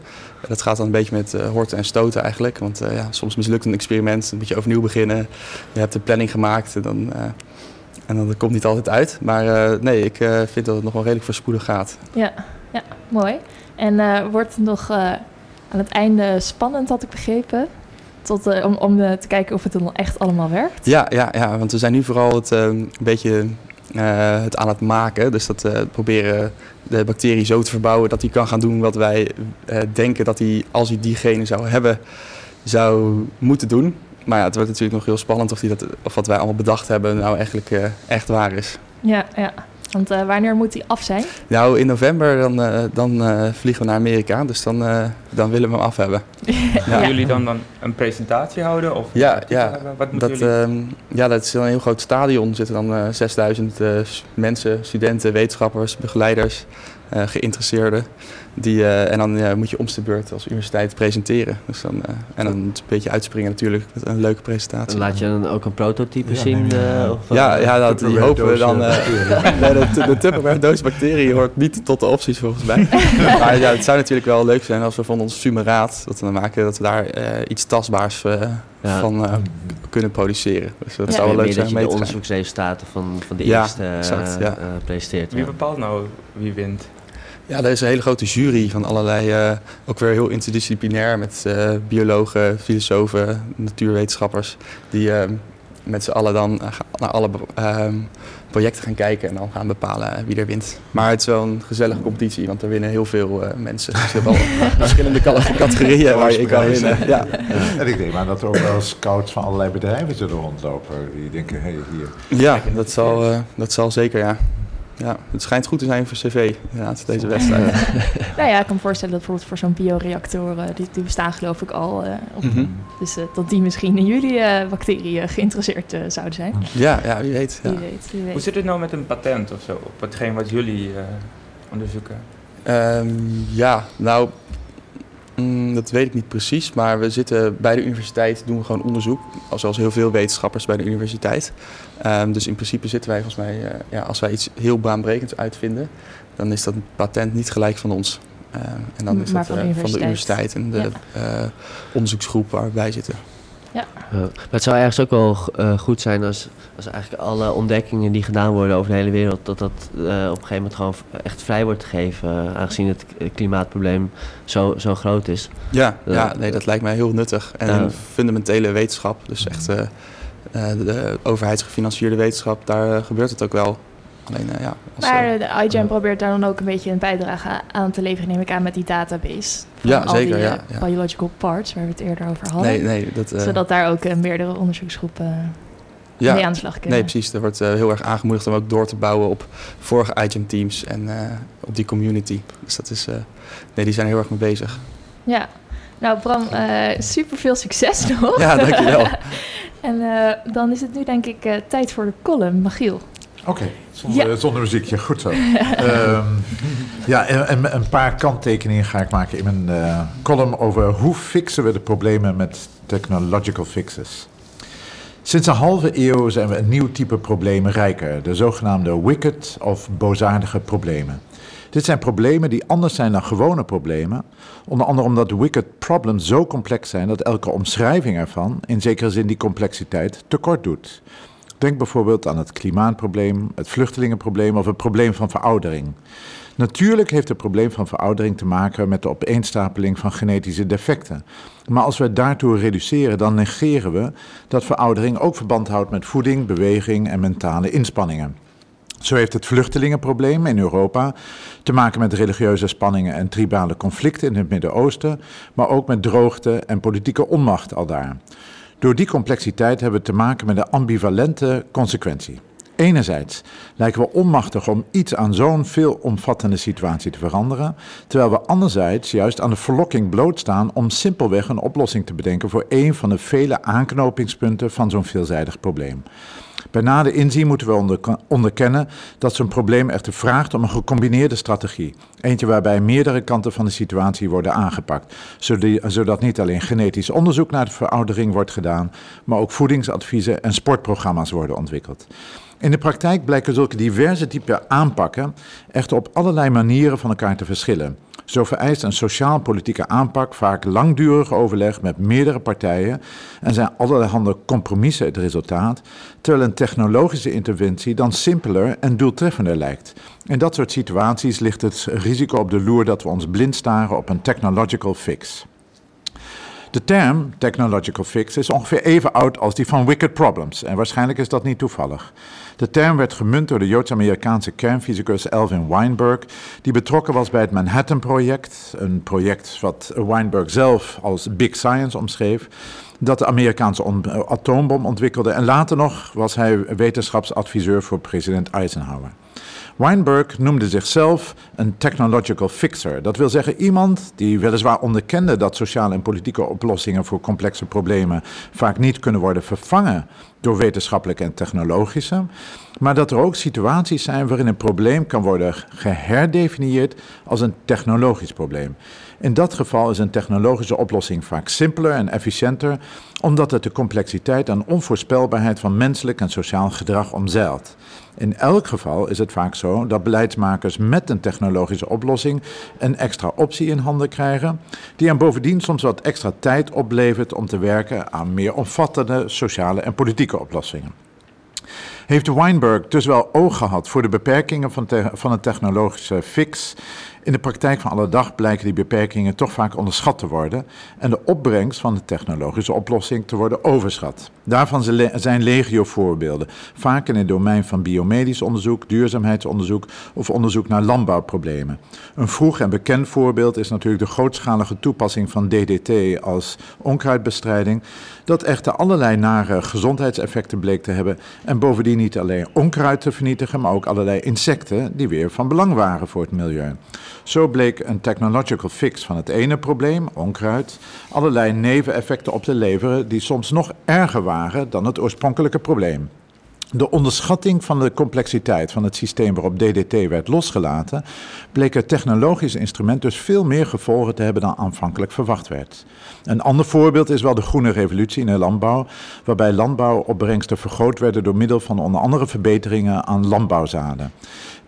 Dat gaat dan een beetje met horten en stoten eigenlijk. Want ja, soms mislukt een experiment, dan moet je overnieuw beginnen. Je hebt een planning gemaakt en dan, en dan komt het niet altijd uit. Maar nee, ik vind dat het nog wel redelijk voorspoedig gaat. Ja, ja, mooi. En wordt het nog aan het einde spannend, had ik begrepen? Tot, eh, om om eh, te kijken of het dan echt allemaal werkt? Ja, ja, ja want we zijn nu vooral het, eh, een beetje eh, het aan het maken. Dus dat proberen de bacterie zo te verbouwen dat hij kan gaan doen wat wij denken dat hij, als hij diegene zou hebben, zou moeten doen. Maar ja, het wordt natuurlijk nog heel spannend of, die dat, of wat wij allemaal bedacht hebben nou eigenlijk echt waar is. Ja, ja. Want eh, wanneer moet die af zijn? Nou, in november dan, eh, dan eh, vliegen we naar Amerika, dus dan, eh, dan willen we hem af hebben. (laughs) Ja. jullie dan, dan een presentatie houden? Of Ja, ja. Wat moeten Dat, jullie... ehm, ja, dat is een heel groot stadion. Er zitten dan eh 6000 eh, s- mensen, studenten, wetenschappers, begeleiders. Eh, geïnteresseerden. Die, eh, en dan eh, moet je om de beurt als universiteit presenteren. Dus dan, eh, en dan een beetje uitspringen natuurlijk met een leuke presentatie. Laat je dan ook een prototype Ja, zien? of, Ja, ja dat, die hopen we dan. (laughs) nee, de, de Tupperware doos bacteriën hoort niet tot de opties volgens mij. (laughs) maar ja, het zou natuurlijk wel leuk zijn als we van ons fumeraat dat we maken, dat we daar eh, iets tastbaars Ja. van eh, kunnen produceren. Dus dat Ja. zou wel leuk zijn dat om je mee de onderzoeksresultaten van, van de Ja, eerste eh, exact, eh, presenteert. Wie bepaalt nou wie wint? Ja, er is een hele grote jury van allerlei, eh, ook weer heel interdisciplinair met eh, biologen, filosofen, natuurwetenschappers, die eh, met z'n allen dan naar alle ehm, projecten gaan kijken en dan gaan bepalen wie er wint. Maar het is wel een gezellige competitie, want er winnen heel veel mensen. Dus je hebt wel (laughs) verschillende categorieën waar je in kan winnen. Ja. En ik neem aan dat er ook wel scouts van allerlei bedrijven zullen rondlopen. Die denken, hé, hey, hier. Ja, dat zal, dat zal zeker, ja. Ja. Het schijnt goed te zijn voor cv, inderdaad, deze wedstrijd. (laughs) Nou ja, ik kan me voorstellen dat bijvoorbeeld voor zo'n bioreactoren, die, die bestaan geloof ik al. eh, op- Mhm. Dus eh, dat die misschien in jullie eh, bacteriën geïnteresseerd eh, zouden zijn. Ja, ja, wie weet. Ja. Wie weet, wie weet. Hoe zit het nou met een patent of zo op hetgeen wat jullie eh, onderzoeken? Ehm, ja, nou, mm, dat weet ik niet precies. Maar we zitten bij de universiteit, doen we gewoon onderzoek. Zoals heel veel wetenschappers bij de universiteit. Ehm, dus in principe zitten wij volgens mij, eh, ja, als wij iets heel baanbrekends uitvinden, dan is dat een patent niet gelijk van ons. Ehm, en dan is Maar dat van de eh, van de universiteit. en de eh, onderzoeksgroep waar wij zitten. Ja. Maar het zou ergens ook wel eh, goed zijn als, als eigenlijk alle ontdekkingen die gedaan worden over de hele wereld, dat dat eh, op een gegeven moment gewoon echt vrij wordt gegeven, eh, aangezien het klimaatprobleem zo, zo groot is. Ja, Ja. ja, nee, dat lijkt mij heel nuttig. En een fundamentele wetenschap, dus echt eh, eh, de, de overheidsgefinancierde wetenschap, daar gebeurt het ook wel. Alleen, eh, ja, als, Maar de iGen probeert daar dan ook een beetje een bijdrage aan te leveren, neem ik aan, met die database. Van Ja, al zeker, die, ja, ja. biological parts, waar we het eerder over hadden. nee, nee, dat, eh, Zodat daar ook meerdere onderzoeksgroepen ja, mee aan de slag kunnen. nee, precies. Er wordt eh, heel erg aangemoedigd om ook door te bouwen op vorige iGen-teams en eh, op die community. Dus dat is, eh, nee, die zijn er heel erg mee bezig. Ja. Nou, Bram, super veel succes (laughs) nog. Ja, dankjewel. (laughs) en eh, dan is het nu denk ik eh, tijd voor de column. Magiel. Oké, zonder, Ja. zonder muziekje, goed zo. (laughs) Ehm, ja, en, en een paar kanttekeningen ga ik maken in mijn eh, column over hoe fixen we de problemen met technological fixes. Sinds een halve eeuw zijn we een nieuw type problemen rijker, de zogenaamde wicked of boosaardige problemen. Dit zijn problemen die anders zijn dan gewone problemen, onder andere omdat wicked problems zo complex zijn dat elke omschrijving ervan in zekere zin die complexiteit tekort doet. Denk bijvoorbeeld aan het klimaatprobleem, het vluchtelingenprobleem of het probleem van veroudering. Natuurlijk heeft het probleem van veroudering te maken met de opeenstapeling van genetische defecten. Maar als we daartoe reduceren, dan negeren we dat veroudering ook verband houdt met voeding, beweging en mentale inspanningen. Zo heeft het vluchtelingenprobleem in Europa te maken met religieuze spanningen en tribale conflicten in het Midden-Oosten, maar ook met droogte en politieke onmacht aldaar. Door die complexiteit hebben we te maken met een ambivalente consequentie. Enerzijds lijken we onmachtig om iets aan zo'n veelomvattende situatie te veranderen, terwijl we anderzijds juist aan de verlokking blootstaan om simpelweg een oplossing te bedenken voor een van de vele aanknopingspunten van zo'n veelzijdig probleem. Bij nader inzien moeten we onder, onderkennen dat zo'n probleem echter vraagt om een gecombineerde strategie. Eentje waarbij meerdere kanten van de situatie worden aangepakt, zodat niet alleen genetisch onderzoek naar de veroudering wordt gedaan, maar ook voedingsadviezen en sportprogramma's worden ontwikkeld. In de praktijk blijken zulke diverse typen aanpakken echter op allerlei manieren van elkaar te verschillen. Zo vereist een sociaal-politieke aanpak vaak langdurig overleg met meerdere partijen en zijn allerhande compromissen het resultaat, terwijl een technologische interventie dan simpeler en doeltreffender lijkt. In dat soort situaties ligt het risico op de loer dat we ons blind staren op een technological fix. De term technological fix is ongeveer even oud als die van wicked problems en waarschijnlijk is dat niet toevallig. De term werd gemunt door de Joods-Amerikaanse kernfysicus Alvin Weinberg, die betrokken was bij het Manhattan-project, een project wat Weinberg zelf als Big Science omschreef, dat de Amerikaanse atoombom ontwikkelde en later nog was hij wetenschapsadviseur voor president Eisenhower. Weinberg noemde zichzelf een technological fixer. Dat wil zeggen iemand die weliswaar onderkende dat sociale en politieke oplossingen voor complexe problemen vaak niet kunnen worden vervangen door wetenschappelijke en technologische, maar dat er ook situaties zijn waarin een probleem kan worden geherdefinieerd als een technologisch probleem. In dat geval is een technologische oplossing vaak simpeler en efficiënter, omdat het de complexiteit en onvoorspelbaarheid van menselijk en sociaal gedrag omzeilt. In elk geval is het vaak zo dat beleidsmakers met een technologische oplossing een extra optie in handen krijgen, die hen bovendien soms wat extra tijd oplevert om te werken aan meer omvattende sociale en politieke oplossingen. Heeft Weinberg dus wel oog gehad voor de beperkingen van, van een technologische fix in de praktijk van alle dag blijken die beperkingen toch vaak onderschat te worden en de opbrengst van de technologische oplossing te worden overschat. Daarvan zijn legio voorbeelden, vaak in het domein van biomedisch onderzoek, duurzaamheidsonderzoek of onderzoek naar landbouwproblemen. Een vroeg en bekend voorbeeld is natuurlijk de grootschalige toepassing van DDT als onkruidbestrijding, dat echter allerlei nare gezondheidseffecten bleek te hebben en bovendien niet alleen onkruid te vernietigen, maar ook allerlei insecten die weer van belang waren voor het milieu. Zo bleek een technological fix van het ene probleem, onkruid, allerlei neveneffecten op te leveren die soms nog erger waren dan het oorspronkelijke probleem. De onderschatting van de complexiteit van het systeem waarop DDT werd losgelaten, bleek het technologische instrument dus veel meer gevolgen te hebben dan aanvankelijk verwacht werd. Een ander voorbeeld is wel de groene revolutie in de landbouw, waarbij landbouwopbrengsten vergroot werden door middel van onder andere verbeteringen aan landbouwzaden.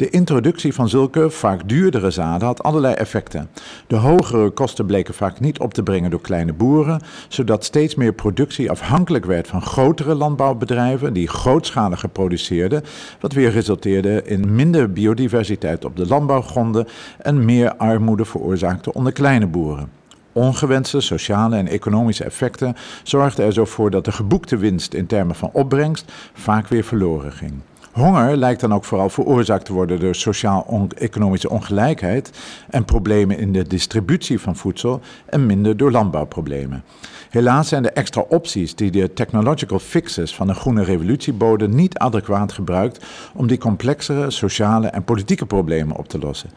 De introductie van zulke vaak duurdere zaden had allerlei effecten. De hogere kosten bleken vaak niet op te brengen door kleine boeren, zodat steeds meer productie afhankelijk werd van grotere landbouwbedrijven die grootschaliger produceerden, wat weer resulteerde in minder biodiversiteit op de landbouwgronden en meer armoede veroorzaakte onder kleine boeren. Ongewenste sociale en economische effecten zorgden er zo voor dat de geboekte winst in termen van opbrengst vaak weer verloren ging. Honger lijkt dan ook vooral veroorzaakt te worden door sociaal-economische ongelijkheid en problemen in de distributie van voedsel en minder door landbouwproblemen. Helaas zijn de extra opties die de technological fixes van de groene revolutie boden niet adequaat gebruikt om die complexere sociale en politieke problemen op te lossen.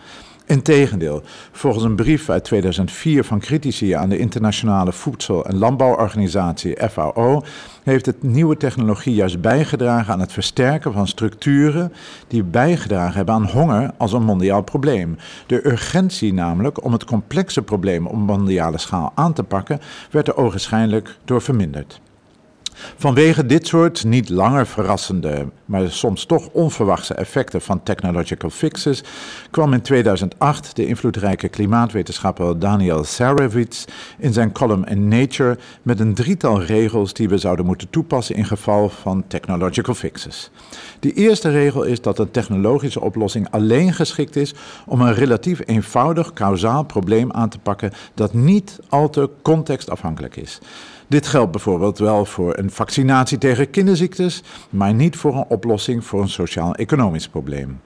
Integendeel, volgens een brief uit 2004 van critici aan de Internationale Voedsel- en Landbouworganisatie FAO heeft het nieuwe technologie juist bijgedragen aan het versterken van structuren die bijgedragen hebben aan honger als een mondiaal probleem. De urgentie namelijk om het complexe probleem op mondiale schaal aan te pakken werd er ogenschijnlijk door verminderd. Vanwege dit soort niet langer verrassende, maar soms toch onverwachte effecten van technological fixes kwam in 2008 de invloedrijke klimaatwetenschapper Daniel Sarevitz in zijn column in Nature met een drietal regels die we zouden moeten toepassen in geval van technological fixes. De eerste regel is dat een technologische oplossing alleen geschikt is om een relatief eenvoudig kausaal probleem aan te pakken dat niet al te contextafhankelijk is. Dit geldt bijvoorbeeld wel voor een vaccinatie tegen kinderziektes, maar niet voor een oplossing voor een sociaal-economisch probleem.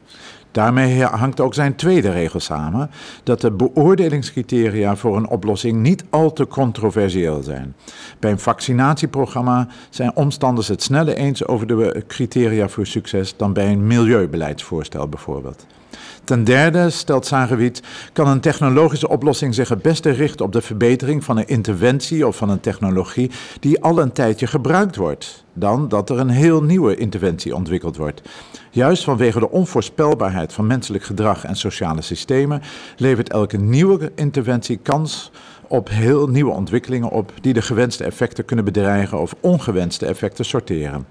Daarmee hangt ook zijn tweede regel samen: dat de beoordelingscriteria voor een oplossing niet al te controversieel zijn. Bij een vaccinatieprogramma zijn omstanders het sneller eens over de criteria voor succes dan bij een milieubeleidsvoorstel bijvoorbeeld. Ten derde, stelt Zagewiet, kan een technologische oplossing zich het beste richten op de verbetering van een interventie of van een technologie die al een tijdje gebruikt wordt, dan dat er een heel nieuwe interventie ontwikkeld wordt. Juist vanwege de onvoorspelbaarheid van menselijk gedrag en sociale systemen levert elke nieuwe interventie kans op heel nieuwe ontwikkelingen op die de gewenste effecten kunnen bedreigen of ongewenste effecten sorteren.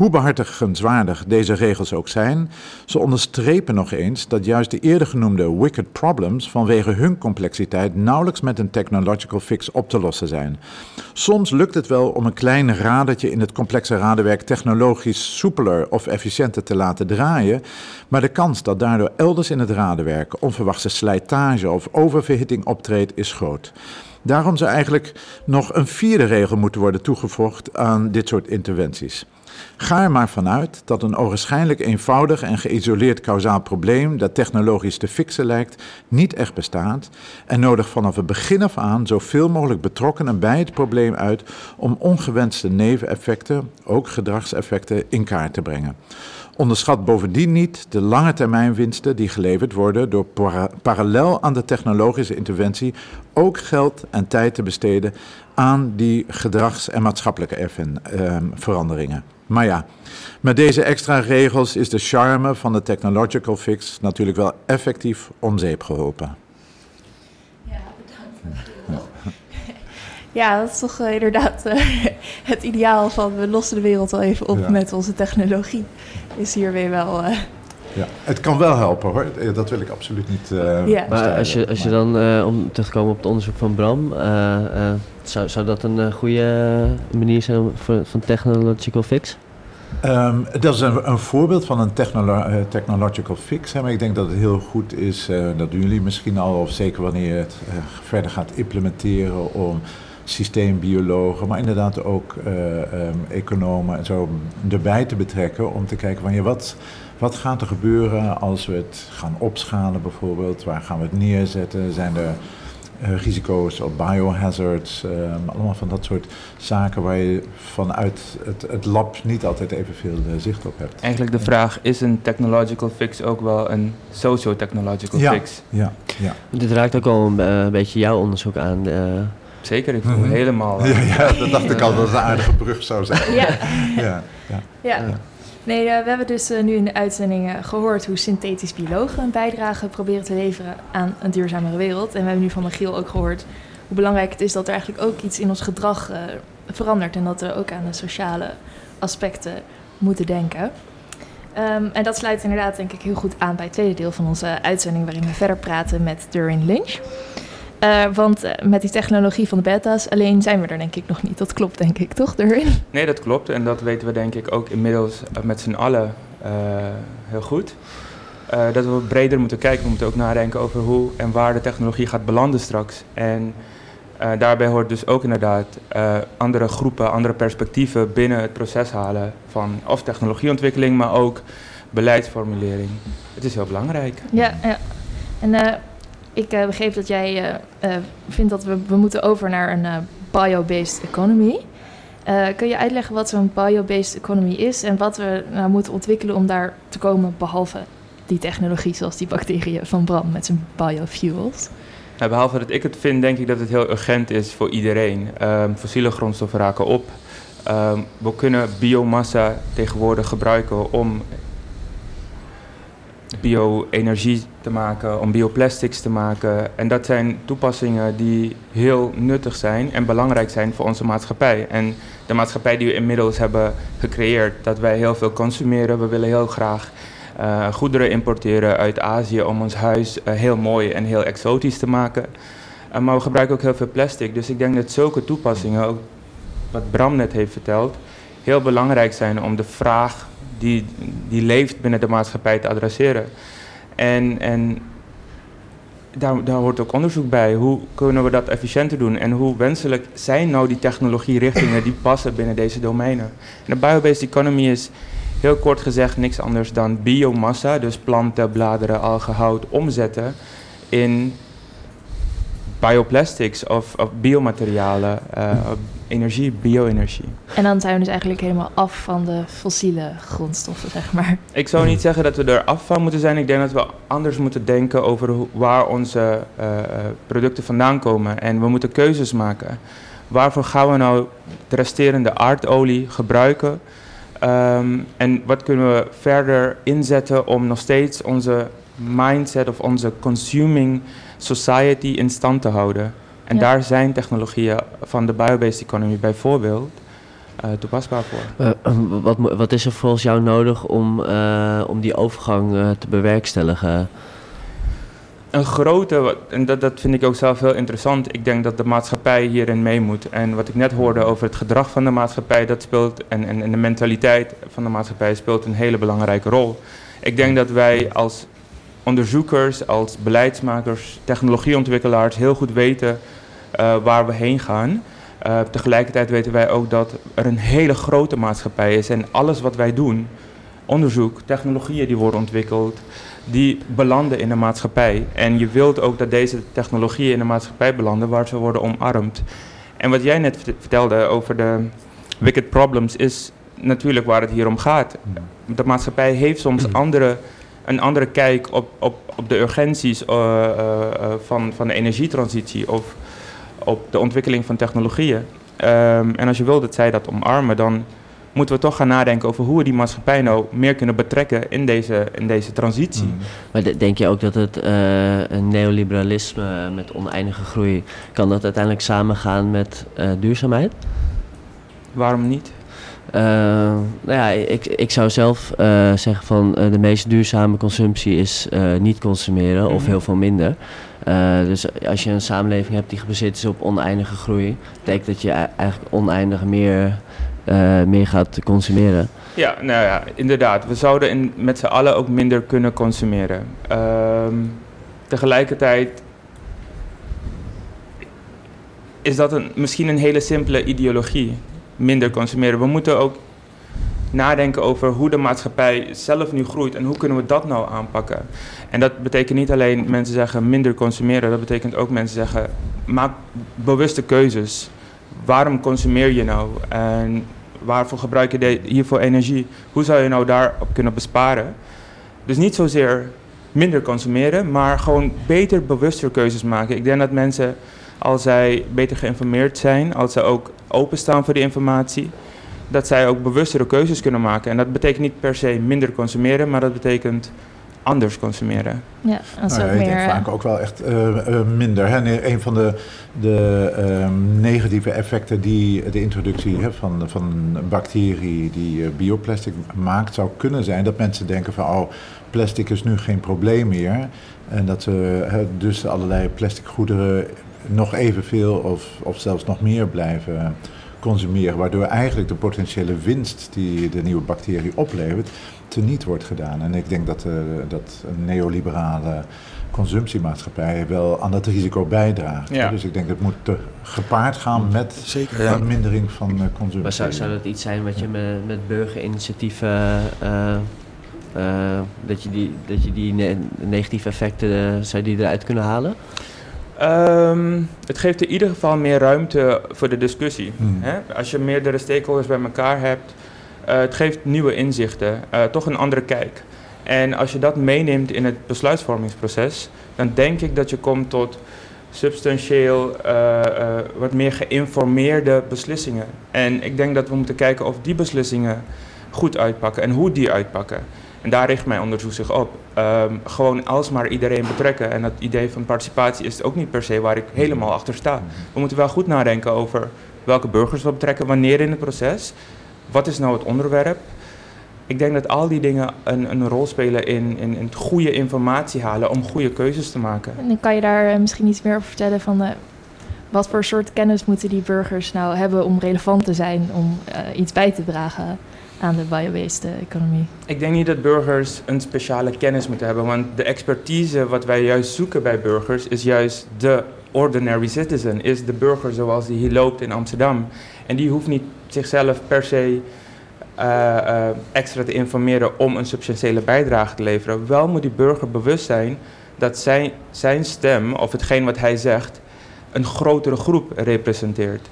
Hoe behartigenswaardig deze regels ook zijn, ze onderstrepen nog eens dat juist de eerder genoemde wicked problems vanwege hun complexiteit nauwelijks met een technological fix op te lossen zijn. Soms lukt het wel om een klein radertje in het complexe radenwerk technologisch soepeler of efficiënter te laten draaien, maar de kans dat daardoor elders in het radenwerk onverwachte slijtage of oververhitting optreedt is groot. Daarom zou eigenlijk nog een vierde regel moeten worden toegevoegd aan dit soort interventies. Ga er maar vanuit dat een ogenschijnlijk eenvoudig en geïsoleerd kausaal probleem dat technologisch te fixen lijkt, niet echt bestaat en nodig vanaf het begin af aan zoveel mogelijk betrokkenen bij het probleem uit om ongewenste neveneffecten, ook gedragseffecten, in kaart te brengen. onderschat bovendien niet de lange termijn winsten die geleverd worden door para- parallel aan de technologische interventie ook geld en tijd te besteden aan die gedrags- en maatschappelijke erven- ehm, veranderingen. Maar ja, met deze extra regels is de charme van de technological fix natuurlijk wel effectief om zeep geholpen. Ja, dat is toch eh, inderdaad eh, het ideaal van we lossen de wereld wel even op Ja. met onze technologie. Is hier weer wel. eh, Ja, het kan wel helpen hoor, dat wil ik absoluut niet. eh, Ja. Maar als je, als je dan, eh, om terug te komen op het onderzoek van Bram, eh, eh, zou, zou dat een goede manier zijn voor, van technological fix? Ehm, dat is een, een voorbeeld van een technolo- technological fix. Hè, maar ik denk dat het heel goed is, eh, dat doen jullie misschien al, of zeker wanneer je het verder gaat implementeren om systeembiologen, maar inderdaad ook eh, ehm, economen en zo erbij te betrekken om te kijken wanneer wat, wat gaat er gebeuren als we het gaan opschalen bijvoorbeeld, waar gaan we het neerzetten, zijn er eh, risico's op biohazards, ehm, allemaal van dat soort zaken waar je vanuit het, het lab niet altijd evenveel eh, zicht op hebt. Eigenlijk de vraag, is een technological fix ook wel een socio-technological Ja. fix? Ja, ja. Dit raakt ook al een, eh, beetje jouw onderzoek aan. eh, Zeker, ik voel Mhm. helemaal... Ja, ja, dat dacht ik al dat het een (laughs) aardige brug zou zijn. ja. Ja, ja. Nee, eh, we hebben dus eh, nu in de uitzending eh, gehoord hoe synthetisch biologen een bijdrage proberen te leveren aan een duurzamere wereld. En we hebben nu van Michiel ook gehoord hoe belangrijk het is dat er eigenlijk ook iets in ons gedrag verandert. En dat we ook aan de sociale aspecten moeten denken. Ehm, en dat sluit inderdaad denk ik heel goed aan bij het tweede deel van onze uitzending, waarin we verder praten met Durin Lynch. Eh, want eh, met die technologie van de beta's alleen zijn we er denk ik nog niet. Dat klopt denk ik, toch Durin? Nee, dat klopt. En dat weten we denk ik ook inmiddels eh, met z'n allen heel goed. Dat we breder moeten kijken. We moeten ook nadenken over hoe en waar de technologie gaat belanden straks. En daarbij hoort dus ook inderdaad andere groepen, andere perspectieven binnen het proces halen van of technologieontwikkeling, maar ook beleidsformulering. Het is heel belangrijk. Ja, ja. En ik eh, begreep dat jij eh, eh, vindt dat we, we moeten over naar een bio-based economy. Kun je uitleggen wat zo'n bio-based economy is en wat we nou moeten ontwikkelen om daar te komen, behalve die technologie zoals die bacteriën van Bram met zijn biofuels? Nou, behalve dat ik het vind, denk ik dat het heel urgent is voor iedereen. Ehm, fossiele grondstoffen raken op. Ehm, we kunnen biomassa tegenwoordig gebruiken om bio-energie te maken, om bioplastics te maken. En dat zijn toepassingen die heel nuttig zijn en belangrijk zijn voor onze maatschappij. En de maatschappij die we inmiddels hebben gecreëerd, dat wij heel veel consumeren. We willen heel graag eh, goederen importeren uit Azië om ons huis eh, heel mooi en heel exotisch te maken. Eh, maar we gebruiken ook heel veel plastic. Dus ik denk dat zulke toepassingen, ook wat Bram net heeft verteld, heel belangrijk zijn om de vraag die, die leeft binnen de maatschappij te adresseren. En, en daar, daar hoort ook onderzoek bij. Hoe kunnen we dat efficiënter doen? En hoe wenselijk zijn nou die technologierichtingen die passen binnen deze domeinen? En de biobased economy is heel kort gezegd niks anders dan biomassa, dus planten, bladeren, algen, hout, omzetten in bioplastics of, of biomaterialen, eh, energie, bio-energie. En dan zijn we dus eigenlijk helemaal af van de fossiele grondstoffen, zeg maar. Ik zou niet zeggen dat we er af van moeten zijn. Ik denk dat we anders moeten denken over hoe- waar onze eh, eh, producten vandaan komen. En we moeten keuzes maken. Waarvoor gaan we nou de resterende aardolie gebruiken? Ehm, en wat kunnen we verder inzetten om nog steeds onze mindset of onze consuming society in stand te houden? En Ja. daar zijn technologieën van de biobased economy bijvoorbeeld eh, toepasbaar voor. eh, eh, wat, wat is er volgens jou nodig om, eh, om die overgang eh, te bewerkstelligen? Een grote, en dat, dat vind ik ook zelf heel interessant. Ik denk dat de maatschappij hierin mee moet. En wat ik net hoorde over het gedrag van de maatschappij, dat speelt, en, en, en de mentaliteit van de maatschappij speelt een hele belangrijke rol. Ik denk dat wij als onderzoekers, als beleidsmakers, technologieontwikkelaars heel goed weten eh, waar we heen gaan. Eh, tegelijkertijd weten wij ook dat er een hele grote maatschappij is en alles wat wij doen, onderzoek, technologieën die worden ontwikkeld, die belanden in de maatschappij. En je wilt ook dat deze technologieën in de maatschappij belanden waar ze worden omarmd. En wat jij net vert- vertelde over de wicked problems is natuurlijk waar het hier om gaat. De maatschappij heeft soms andere, een andere kijk op, op, op de urgenties uh, uh, van, van de energietransitie of op de ontwikkeling van technologieën. Um, en als je wil dat zij dat omarmen, dan moeten we toch gaan nadenken over hoe we die maatschappij nou meer kunnen betrekken in deze, in deze transitie. Mm. Maar denk je ook dat het uh, een neoliberalisme met oneindige groei, kan dat uiteindelijk samengaan met uh, duurzaamheid? Waarom niet? Uh, nou ja, ik, ik zou zelf zeggen van de meest duurzame consumptie is niet consumeren of heel veel minder. dus als je een samenleving hebt die gebaseerd is op oneindige groei, betekent dat je eigenlijk oneindig meer meer gaat consumeren. Ja, nou ja, inderdaad. We zouden in, met z'n allen ook minder kunnen consumeren. Um, tegelijkertijd is dat een, misschien een hele simpele ideologie. Minder consumeren. We moeten ook nadenken over hoe de maatschappij zelf nu groeit en hoe kunnen we dat nou aanpakken. En dat betekent niet alleen mensen zeggen minder consumeren, dat betekent ook mensen zeggen maak bewuste keuzes. Waarom consumeer je nou? En waarvoor gebruik je hiervoor energie? Hoe zou je nou daarop kunnen besparen? Dus niet zozeer minder consumeren, maar gewoon beter, bewuster keuzes maken. Ik denk dat mensen, als zij beter geïnformeerd zijn, als ze ook openstaan voor die informatie, dat zij ook bewustere keuzes kunnen maken. En dat betekent niet per se minder consumeren, maar dat betekent anders consumeren. Ja, als nou, ik meer, denk vaak ook wel echt uh, uh, minder. Hè? Een van de, de um, negatieve effecten die de introductie hè, van, van een bacterie die uh, bioplastic maakt, zou kunnen zijn dat mensen denken van oh, plastic is nu geen probleem meer. En dat ze dus allerlei plastic goederen nog evenveel of, of zelfs nog meer blijven consumeren. Waardoor eigenlijk de potentiële winst die de nieuwe bacterie oplevert, teniet wordt gedaan. En ik denk dat, uh, dat een neoliberale consumptiemaatschappij wel aan dat risico bijdraagt. Ja. Dus ik denk dat het moet gepaard gaan met Zeker, ja. vermindering van uh, consumptie. Maar zou, zou dat iets zijn wat je met, met burgerinitiatieven... Uh, dat je die, dat je die ne negatieve effecten zou die eruit kunnen halen? Um, het geeft in ieder geval meer ruimte voor de discussie. Hmm. Hè? Als je meerdere stakeholders bij elkaar hebt, uh, het geeft nieuwe inzichten, uh, toch een andere kijk. En als je dat meeneemt in het besluitvormingsproces, dan denk ik dat je komt tot substantieel uh, wat meer geïnformeerde beslissingen. En ik denk dat we moeten kijken of die beslissingen goed uitpakken en hoe die uitpakken. En daar richt mijn onderzoek zich op. Um, gewoon alsmaar iedereen betrekken. En dat idee van participatie is ook niet per se waar ik helemaal achter sta. We moeten wel goed nadenken over welke burgers we betrekken, wanneer in het proces. Wat is nou het onderwerp? Ik denk dat al die dingen een, een rol spelen in, in, in goede informatie halen om goede keuzes te maken. En kan je daar eh, misschien iets meer over vertellen van de, eh, wat voor soort kennis moeten die burgers nou hebben om relevant te zijn, om uh, iets bij te dragen aan de biobased economie? Ik denk niet dat burgers een speciale kennis moeten hebben, want de expertise wat wij juist zoeken bij burgers is juist de ordinary citizen, is de burger zoals die hier loopt in Amsterdam. En die hoeft niet zichzelf per se uh, uh, extra te informeren om een substantiële bijdrage te leveren. Wel moet die burger bewust zijn dat zijn, zijn stem, of hetgeen wat hij zegt, een grotere groep representeert.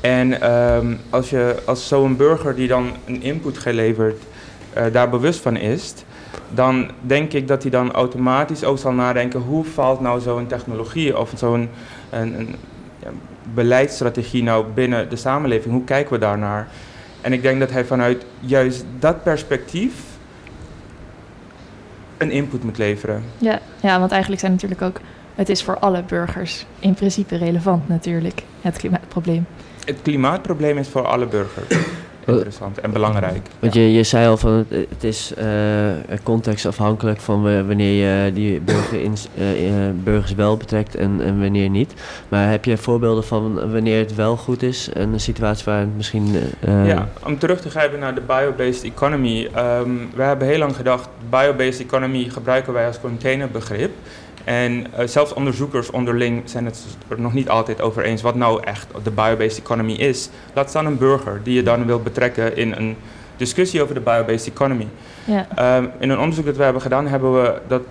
En um, als, je, als zo'n burger die dan een input geleverd uh, daar bewust van is, dan denk ik dat hij dan automatisch ook zal nadenken hoe valt nou zo'n technologie of zo'n een, een ja, beleidsstrategie nou binnen de samenleving, hoe kijken we daarnaar? En ik denk dat hij vanuit juist dat perspectief een input moet leveren. Ja, ja, want eigenlijk zijn natuurlijk ook, het is voor alle burgers in principe relevant natuurlijk, het klimaatprobleem. Het klimaatprobleem is voor alle burgers (coughs) interessant en belangrijk. Want je, je zei al van het, is uh, contextafhankelijk van wanneer je die burger in, uh, burgers wel betrekt en, en, wanneer niet. Maar heb je voorbeelden van wanneer het wel goed is en een situatie waar het misschien. ja, om terug te grijpen naar de biobased economy. Um, we hebben heel lang gedacht, biobased economy gebruiken wij als containerbegrip. En uh, zelfs onderzoekers onderling zijn het er nog niet altijd over eens wat nou echt de biobased economy is. Laat staan een burger die je dan wil betrekken in een discussie over de biobased economy. Ja. Um, in een onderzoek dat we hebben gedaan, hebben we dat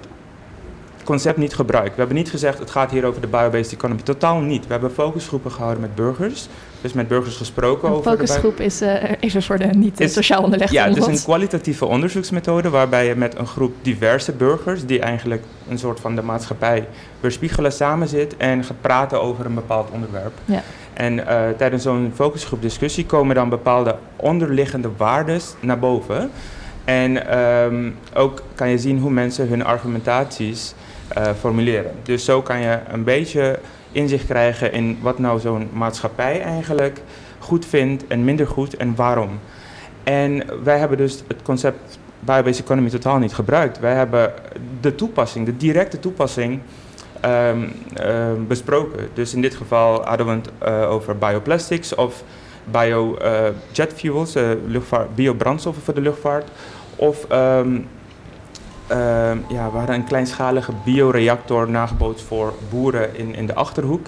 concept niet gebruikt. We hebben niet gezegd het gaat hier over de biobased economy. Totaal niet. We hebben focusgroepen gehouden met burgers. Dus met burgers gesproken Een over de focusgroep is, eh, is er voor de niet eh, sociaal onderlegde Ja, het is ons. een kwalitatieve onderzoeksmethode waarbij je met een groep diverse burgers, die eigenlijk een soort van de maatschappij weerspiegelen, samen zit en gaat praten over een bepaald onderwerp. Ja. En eh, tijdens zo'n focusgroep discussie komen dan bepaalde onderliggende waardes naar boven. En ehm, ook kan je zien hoe mensen hun argumentaties formuleren. Dus zo kan je een beetje inzicht krijgen in wat nou zo'n maatschappij eigenlijk goed vindt en minder goed en waarom. En wij hebben dus het concept biobased economy totaal niet gebruikt. Wij hebben de toepassing, de directe toepassing ehm, ehm, besproken. Dus in dit geval hadden we het eh, over bioplastics of bio eh, jet fuels, eh, luchtvaart, biobrandstoffen voor de luchtvaart. Of ehm, ja, we hadden een kleinschalige bioreactor nagebootst voor boeren in, in de Achterhoek.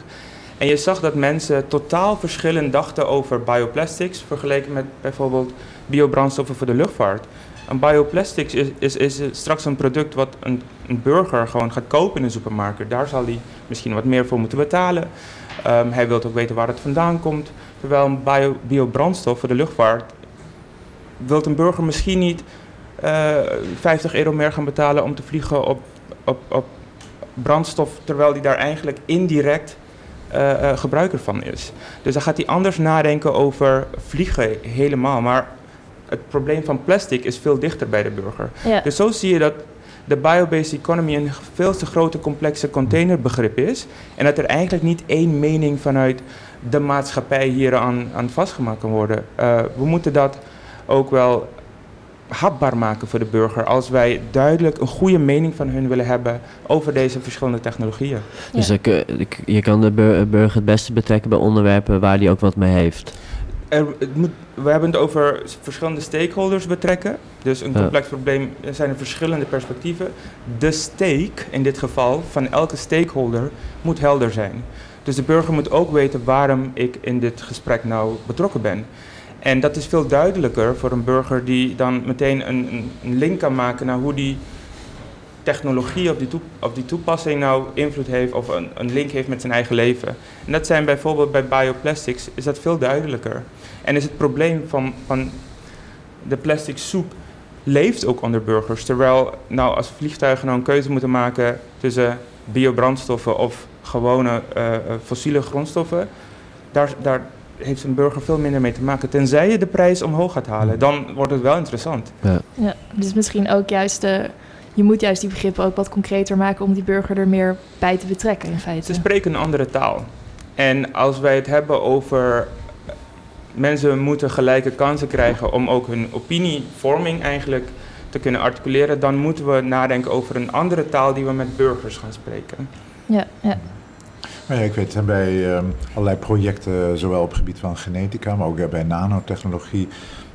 En je zag dat mensen totaal verschillend dachten over bioplastics vergeleken met bijvoorbeeld biobrandstoffen voor de luchtvaart. Een bioplastics is, is, is straks een product wat een, een burger gewoon gaat kopen in een supermarkt. Daar zal hij misschien wat meer voor moeten betalen. Ehm, hij wil ook weten waar het vandaan komt. Terwijl een bio, biobrandstof voor de luchtvaart wil een burger misschien niet 50 euro meer gaan betalen om te vliegen op, op, op brandstof, terwijl hij daar eigenlijk indirect eh, eh, gebruiker van is. Dus dan gaat hij anders nadenken over vliegen helemaal. Maar het probleem van plastic is veel dichter bij de burger. Ja. Dus zo zie je dat de biobased economy een veel te grote complexe containerbegrip is. En dat er eigenlijk niet één mening vanuit de maatschappij hier aan, aan vastgemaakt kan worden. Eh, we moeten dat ook wel hapbaar maken voor de burger als wij duidelijk een goede mening van hun willen hebben over deze verschillende technologieën. Dus ik, eh, ik- je kan de bur- burger het beste betrekken bij onderwerpen waar die ook wat mee heeft. Er, het moet, we hebben het over verschillende stakeholders betrekken. Dus een Ja. complex probleem er zijn er verschillende perspectieven. De stake, in dit geval, van elke stakeholder moet helder zijn. Dus de burger moet ook weten waarom ik in dit gesprek nou betrokken ben. En dat is veel duidelijker voor een burger die dan meteen een, een, link kan maken naar hoe die technologie of die, of die toepassing nou invloed heeft of een, een link heeft met zijn eigen leven. En dat zijn bijvoorbeeld bij bioplastics is dat veel duidelijker. En is het probleem van, van de plastic soep leeft ook onder burgers. Terwijl nou als vliegtuigen nou een keuze moeten maken tussen biobrandstoffen of gewone eh, eh, fossiele grondstoffen, daar, daar heeft een burger veel minder mee te maken. Tenzij je de prijs omhoog gaat halen, dan wordt het wel interessant. Ja, dus misschien ook juist, eh, je moet juist die begrippen ook wat concreter maken om die burger er meer bij te betrekken in feite. Ze spreken een andere taal. En als wij het hebben over eh, mensen moeten gelijke kansen krijgen om ook hun opinievorming eigenlijk te kunnen articuleren, dan moeten we nadenken over een andere taal die we met burgers gaan spreken. Ja, ja. Maar ja, ik weet, hè, bij ehm, allerlei projecten, zowel op het gebied van genetica, maar ook eh, bij nanotechnologie,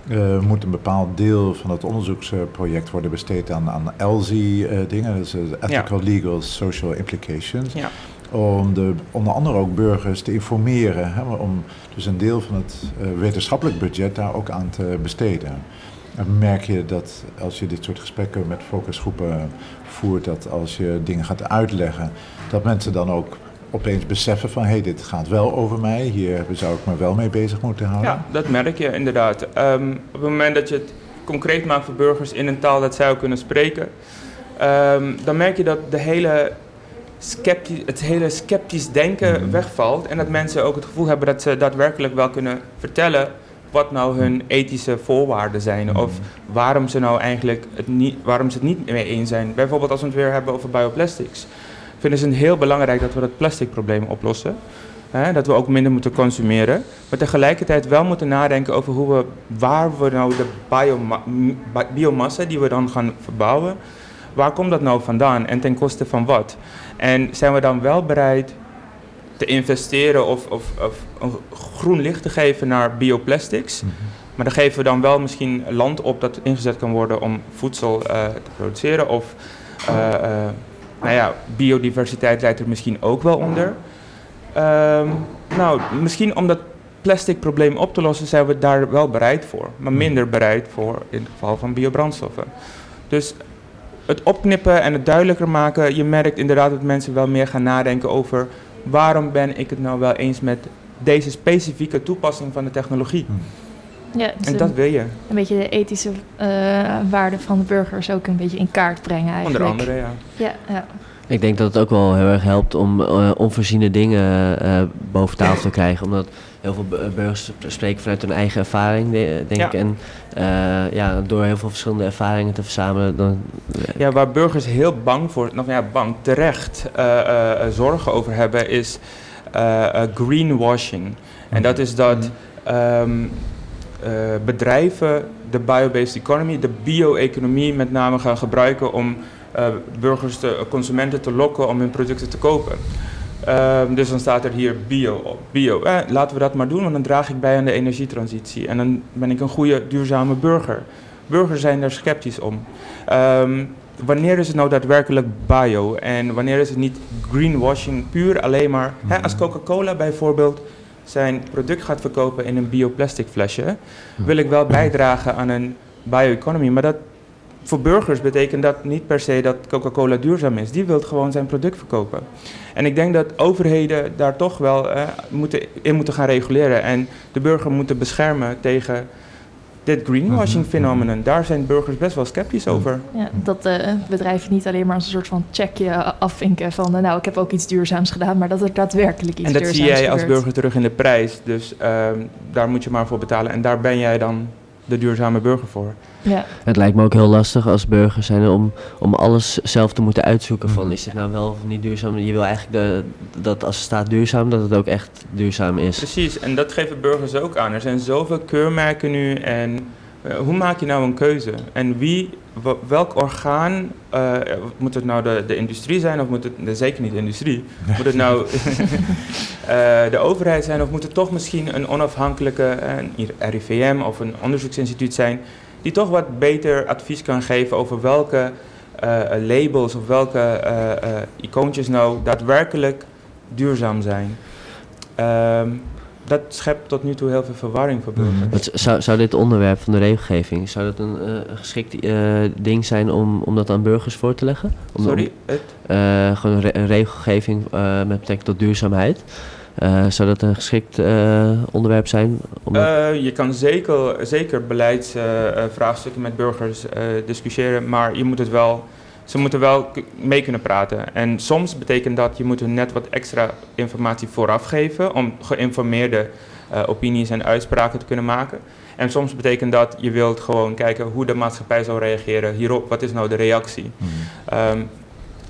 eh, moet een bepaald deel van het onderzoeksproject worden besteed aan, aan ELSI-dingen, dus eh, Ethical, Legal, Social Implications. Ja. Om de, onder andere ook burgers te informeren, hè, om dus een deel van het eh, wetenschappelijk budget daar ook aan te besteden. En merk je dat als je dit soort gesprekken met focusgroepen voert, dat als je dingen gaat uitleggen, dat mensen dan ook opeens beseffen van hé, hey, dit gaat wel over mij, hier zou ik me wel mee bezig moeten houden. Ja, dat merk je inderdaad. Ehm, op het moment dat je het concreet maakt voor burgers in een taal dat zij ook kunnen spreken, ehm, dan merk je dat de hele sceptisch, het hele sceptisch denken Mhm. wegvalt en dat mensen ook het gevoel hebben dat ze daadwerkelijk wel kunnen vertellen wat nou hun ethische voorwaarden zijn of waarom ze nou eigenlijk het niet, waarom ze het niet mee eens zijn. Bijvoorbeeld als we het weer hebben over bioplastics, vinden ze het heel belangrijk dat we het plasticprobleem oplossen. Hè, dat we ook minder moeten consumeren. Maar tegelijkertijd wel moeten nadenken over hoe we, waar we nou de bioma- biomassa die we dan gaan verbouwen, waar komt dat nou vandaan en ten koste van wat? En zijn we dan wel bereid te investeren of, of, of een groen licht te geven naar bioplastics? Mhm. Maar dan geven we dan wel misschien land op dat ingezet kan worden om voedsel eh, te produceren. Of eh, eh, nou ja, biodiversiteit leidt er misschien ook wel onder. Ehm, nou, misschien om dat plastic probleem op te lossen zijn we daar wel bereid voor. Maar minder bereid voor in het geval van biobrandstoffen. Dus het opknippen en het duidelijker maken. Je merkt inderdaad dat mensen wel meer gaan nadenken over waarom ben ik het nou wel eens met deze specifieke toepassing van de technologie. Ja, dus En een, dat wil je, een beetje de ethische eh, waarden van de burgers ook een beetje in kaart brengen eigenlijk. onder andere, ja. Ja, ja. Ik denk dat het ook wel heel erg helpt om eh, onvoorziene dingen eh, boven tafel te krijgen. Omdat heel veel bu- burgers spreken vanuit hun eigen ervaring, de- denk Ja. ik. En eh, ja, door heel veel verschillende ervaringen te verzamelen, dan... Ja, waar burgers heel bang voor, nou ja, bang, terecht eh, eh, eh, zorgen over hebben, is greenwashing. En dat is dat ehm, eh, bedrijven de biobased economy, de bio-economie met name gaan gebruiken om eh, burgers, te, consumenten te lokken om hun producten te kopen. Ehm, dus dan staat er hier bio op. Bio, eh, laten we dat maar doen, want dan draag ik bij aan de energietransitie. En dan ben ik een goede, duurzame burger. Burgers zijn daar sceptisch om. Ehm, wanneer is het nou daadwerkelijk bio? En wanneer is het niet greenwashing puur alleen maar... Hè, als Coca-Cola bijvoorbeeld zijn product gaat verkopen in een bioplastic flesje... wil ik wel bijdragen aan een bio-economy. Maar dat, voor burgers betekent dat niet per se dat Coca-Cola duurzaam is. Die wil gewoon zijn product verkopen. En ik denk dat overheden daar toch wel eh, moeten, in moeten gaan reguleren. En de burger moeten beschermen tegen dit greenwashing phenomenon. Daar zijn burgers best wel sceptisch over. Ja, dat eh, bedrijven niet alleen maar als een soort van checkje afvinken van... eh, nou, ik heb ook iets duurzaams gedaan, maar dat er daadwerkelijk iets En dat duurzaams zie jij als burger terug in de prijs. Dus ehm, daar moet je maar voor betalen. En daar ben jij dan de duurzame burger voor. Ja, Het lijkt me ook heel lastig als burger zijn om, om alles zelf te moeten uitzoeken van Mhm. is dit nou wel of niet duurzaam. Je wil eigenlijk de, dat als het staat duurzaam, dat het ook echt duurzaam is. Precies, en dat geven burgers ook aan. Er zijn zoveel keurmerken nu en eh, hoe maak je nou een keuze? En wie, welk orgaan, eh, moet het nou de, de industrie zijn of moet het, nee, zeker niet de industrie, (laughs) moet het nou (laughs) eh, de overheid zijn of moet het toch misschien een onafhankelijke eh, een RIVM of een onderzoeksinstituut zijn die toch wat beter advies kan geven over welke labels of welke icoontjes nou daadwerkelijk duurzaam zijn. Ehm, dat schept tot nu toe heel veel verwarring voor burgers. Zou, zou dit onderwerp van de regelgeving, zou dat een eh, geschikt eh, ding zijn om, om dat aan burgers voor te leggen? Om, Sorry, het, eh, gewoon een, re- een regelgeving met betrekking tot duurzaamheid. Zou dat een geschikt onderwerp zijn? Je kan zeker, zeker beleidsvraagstukken met burgers discussiëren, maar je moet het wel, ze moeten wel mee kunnen praten. En soms betekent dat je moet hun net wat extra informatie vooraf geven om geïnformeerde eh, opinies en uitspraken te kunnen maken. En soms betekent dat je wilt gewoon kijken hoe de maatschappij zou reageren hierop. Wat is nou de reactie? Mhm. Ehm,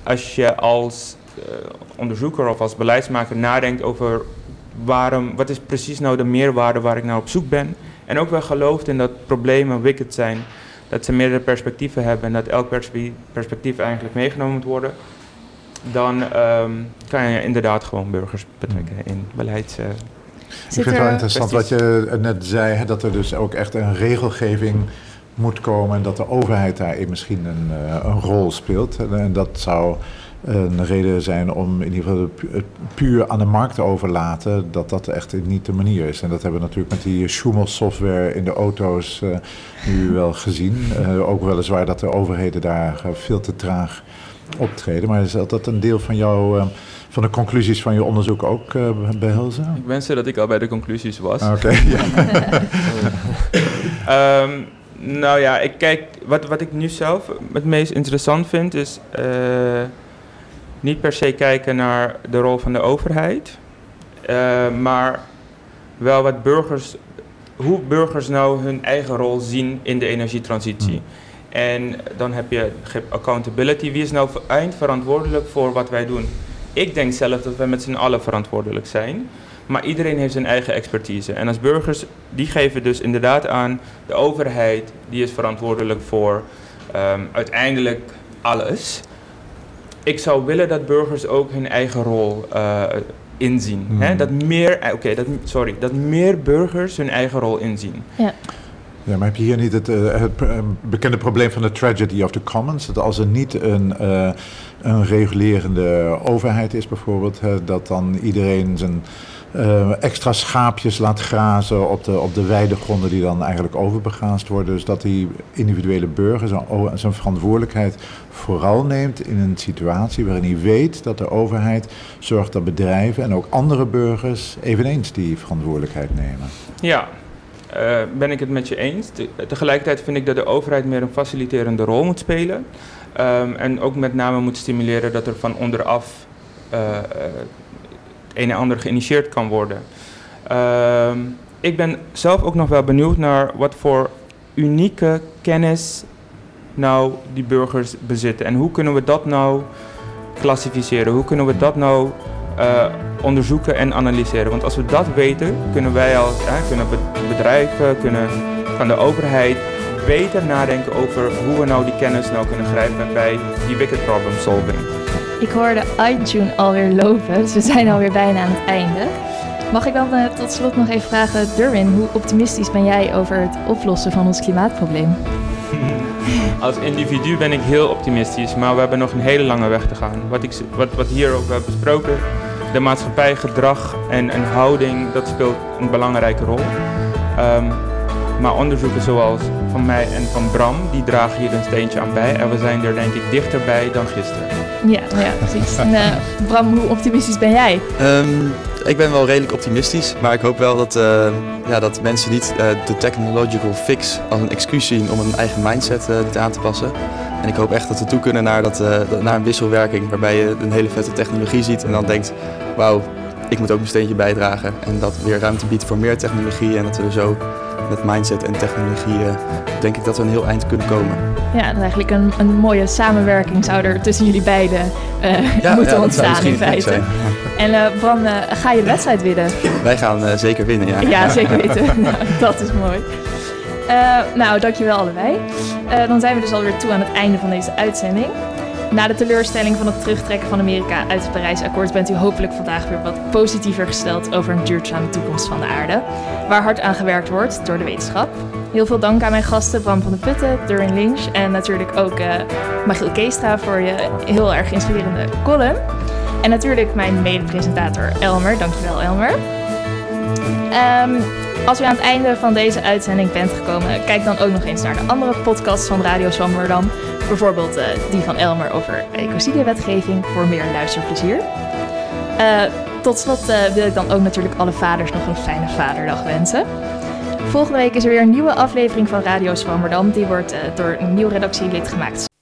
als je als eh, onderzoeker of als beleidsmaker nadenkt over waarom, wat is precies nou de meerwaarde waar ik naar op zoek ben. En ook wel gelooft in dat problemen wicked zijn, dat ze meerdere perspectieven hebben en dat elk perspe- perspectief eigenlijk meegenomen moet worden. Dan ehm, kan je inderdaad gewoon burgers betrekken in beleids. eh, Ik vind het wel er- interessant wat je net zei, hè, dat er dus ook echt een regelgeving moet komen en dat de overheid daarin misschien een, eh, een rol speelt. En, en dat zou een reden zijn om in ieder geval het pu- het puur aan de markt te overlaten, dat dat echt niet de manier is. En dat hebben we natuurlijk met die Schumel software in de auto's eh, nu wel gezien. Eh, ook weliswaar dat de overheden daar eh, veel te traag optreden. Maar is dat een deel van jouw, van de conclusies van je onderzoek ook eh behelzen? Ik wens dat ik al bij de conclusies was. Oké, ja. (laughs) Ehm, nou ja, ik kijk, wat, wat ik nu zelf het meest interessant vind, is niet per se kijken naar de rol van de overheid, eh, maar wel wat burgers, hoe burgers nou hun eigen rol zien in de energietransitie. En dan heb je accountability. Wie is nou ver- eindverantwoordelijk voor wat wij doen? Ik denk zelf dat wij met z'n allen verantwoordelijk zijn. Maar iedereen heeft zijn eigen expertise. En als burgers, die geven dus inderdaad aan... de overheid, die is verantwoordelijk voor ehm, uiteindelijk alles. Ik zou willen dat burgers ook hun eigen rol eh, inzien. Hè? Dat meer, eh, oké, dat, sorry, dat meer burgers hun eigen rol inzien. Ja, maar heb je hier niet het, eh, het eh, bekende probleem van de tragedy of the commons? Dat als er niet een, eh, een regulerende overheid is bijvoorbeeld, hè, dat dan iedereen zijn, eh, extra schaapjes laat grazen op de, op de weidegronden die dan eigenlijk overbegaasd worden. Dus dat die individuele burger zijn, verantwoordelijkheid vooral neemt in een situatie waarin hij weet dat de overheid zorgt dat bedrijven en ook andere burgers eveneens die verantwoordelijkheid nemen. Ja, uh, ben ik het met je eens. tegelijkertijd vind ik dat de overheid meer een faciliterende rol moet spelen. Um, en ook met name moet stimuleren dat er van onderaf uh, het een en ander geïnitieerd kan worden. Uh, ik ben zelf ook nog wel benieuwd naar wat voor unieke kennis nou die burgers bezitten. En hoe kunnen we dat nou klassificeren? Hoe kunnen we dat nou uh, onderzoeken en analyseren? Want als we dat weten, kunnen wij als kunnen bedrijven, kunnen van de overheid beter nadenken over hoe we nou die kennis nou kunnen grijpen bij die wicked problem solving. Ik hoorde iTunes alweer lopen, dus we zijn alweer bijna aan het einde. Mag ik dan uh, tot slot nog even vragen, Durwin, hoe optimistisch ben jij over het oplossen van ons klimaatprobleem? (laughs) Als individu ben ik heel optimistisch, maar we hebben nog een hele lange weg te gaan. Wat, ik, wat, wat hier ook hebben besproken, de maatschappij, gedrag en, en houding, dat speelt een belangrijke rol. Um, maar onderzoeken zoals van mij en van Bram, die dragen hier een steentje aan bij. En we zijn er denk ik dichterbij dan gisteren. Ja, ja precies. En, uh, Bram, hoe optimistisch ben jij? Um, ik ben wel redelijk optimistisch, maar ik hoop wel dat, uh, ja, dat mensen niet uh, de technological fix als een excuus zien om een eigen mindset niet aan te passen. En ik hoop echt dat we toe kunnen naar, dat, naar een wisselwerking waarbij je een hele vette technologie ziet en dan denkt, wauw, ik moet ook een steentje bijdragen. En dat weer ruimte biedt voor meer technologie en dat we er zo met mindset en technologie uh, denk ik dat we een heel eind kunnen komen. Ja, eigenlijk een, een mooie samenwerking zou er tussen jullie beiden uh, ja, (laughs) moeten ja, ontstaan in feite. En uh, Bram, ga je de wedstrijd winnen? (laughs) Wij gaan zeker winnen, ja. Ja, zeker weten. nou, (laughs) dat is mooi. nou, dankjewel allebei. dan zijn we dus alweer toe aan het einde van deze uitzending. Na de teleurstelling van het terugtrekken van Amerika uit het Parijsakkoord bent u hopelijk vandaag weer wat positiever gesteld over een duurzame toekomst van de aarde, waar hard aan gewerkt wordt door de wetenschap. Heel veel dank aan mijn gasten Bram van de Putten, Durin Lynch en natuurlijk ook uh, Magiel Keestra voor je heel erg inspirerende column. En natuurlijk mijn mede-presentator Elmer. Dankjewel Elmer. Um, als u aan het einde van deze uitzending bent gekomen, kijk dan ook nog eens naar de andere podcasts van Radio Zwammerdam. Bijvoorbeeld uh, die van Elmer over ecocidiewetgeving voor meer luisterplezier. Uh, tot slot uh, wil ik dan ook natuurlijk alle vaders nog een fijne vaderdag wensen. Volgende week is er weer een nieuwe aflevering van Radio Zwammerdam. Die wordt door een nieuw redactielid gemaakt.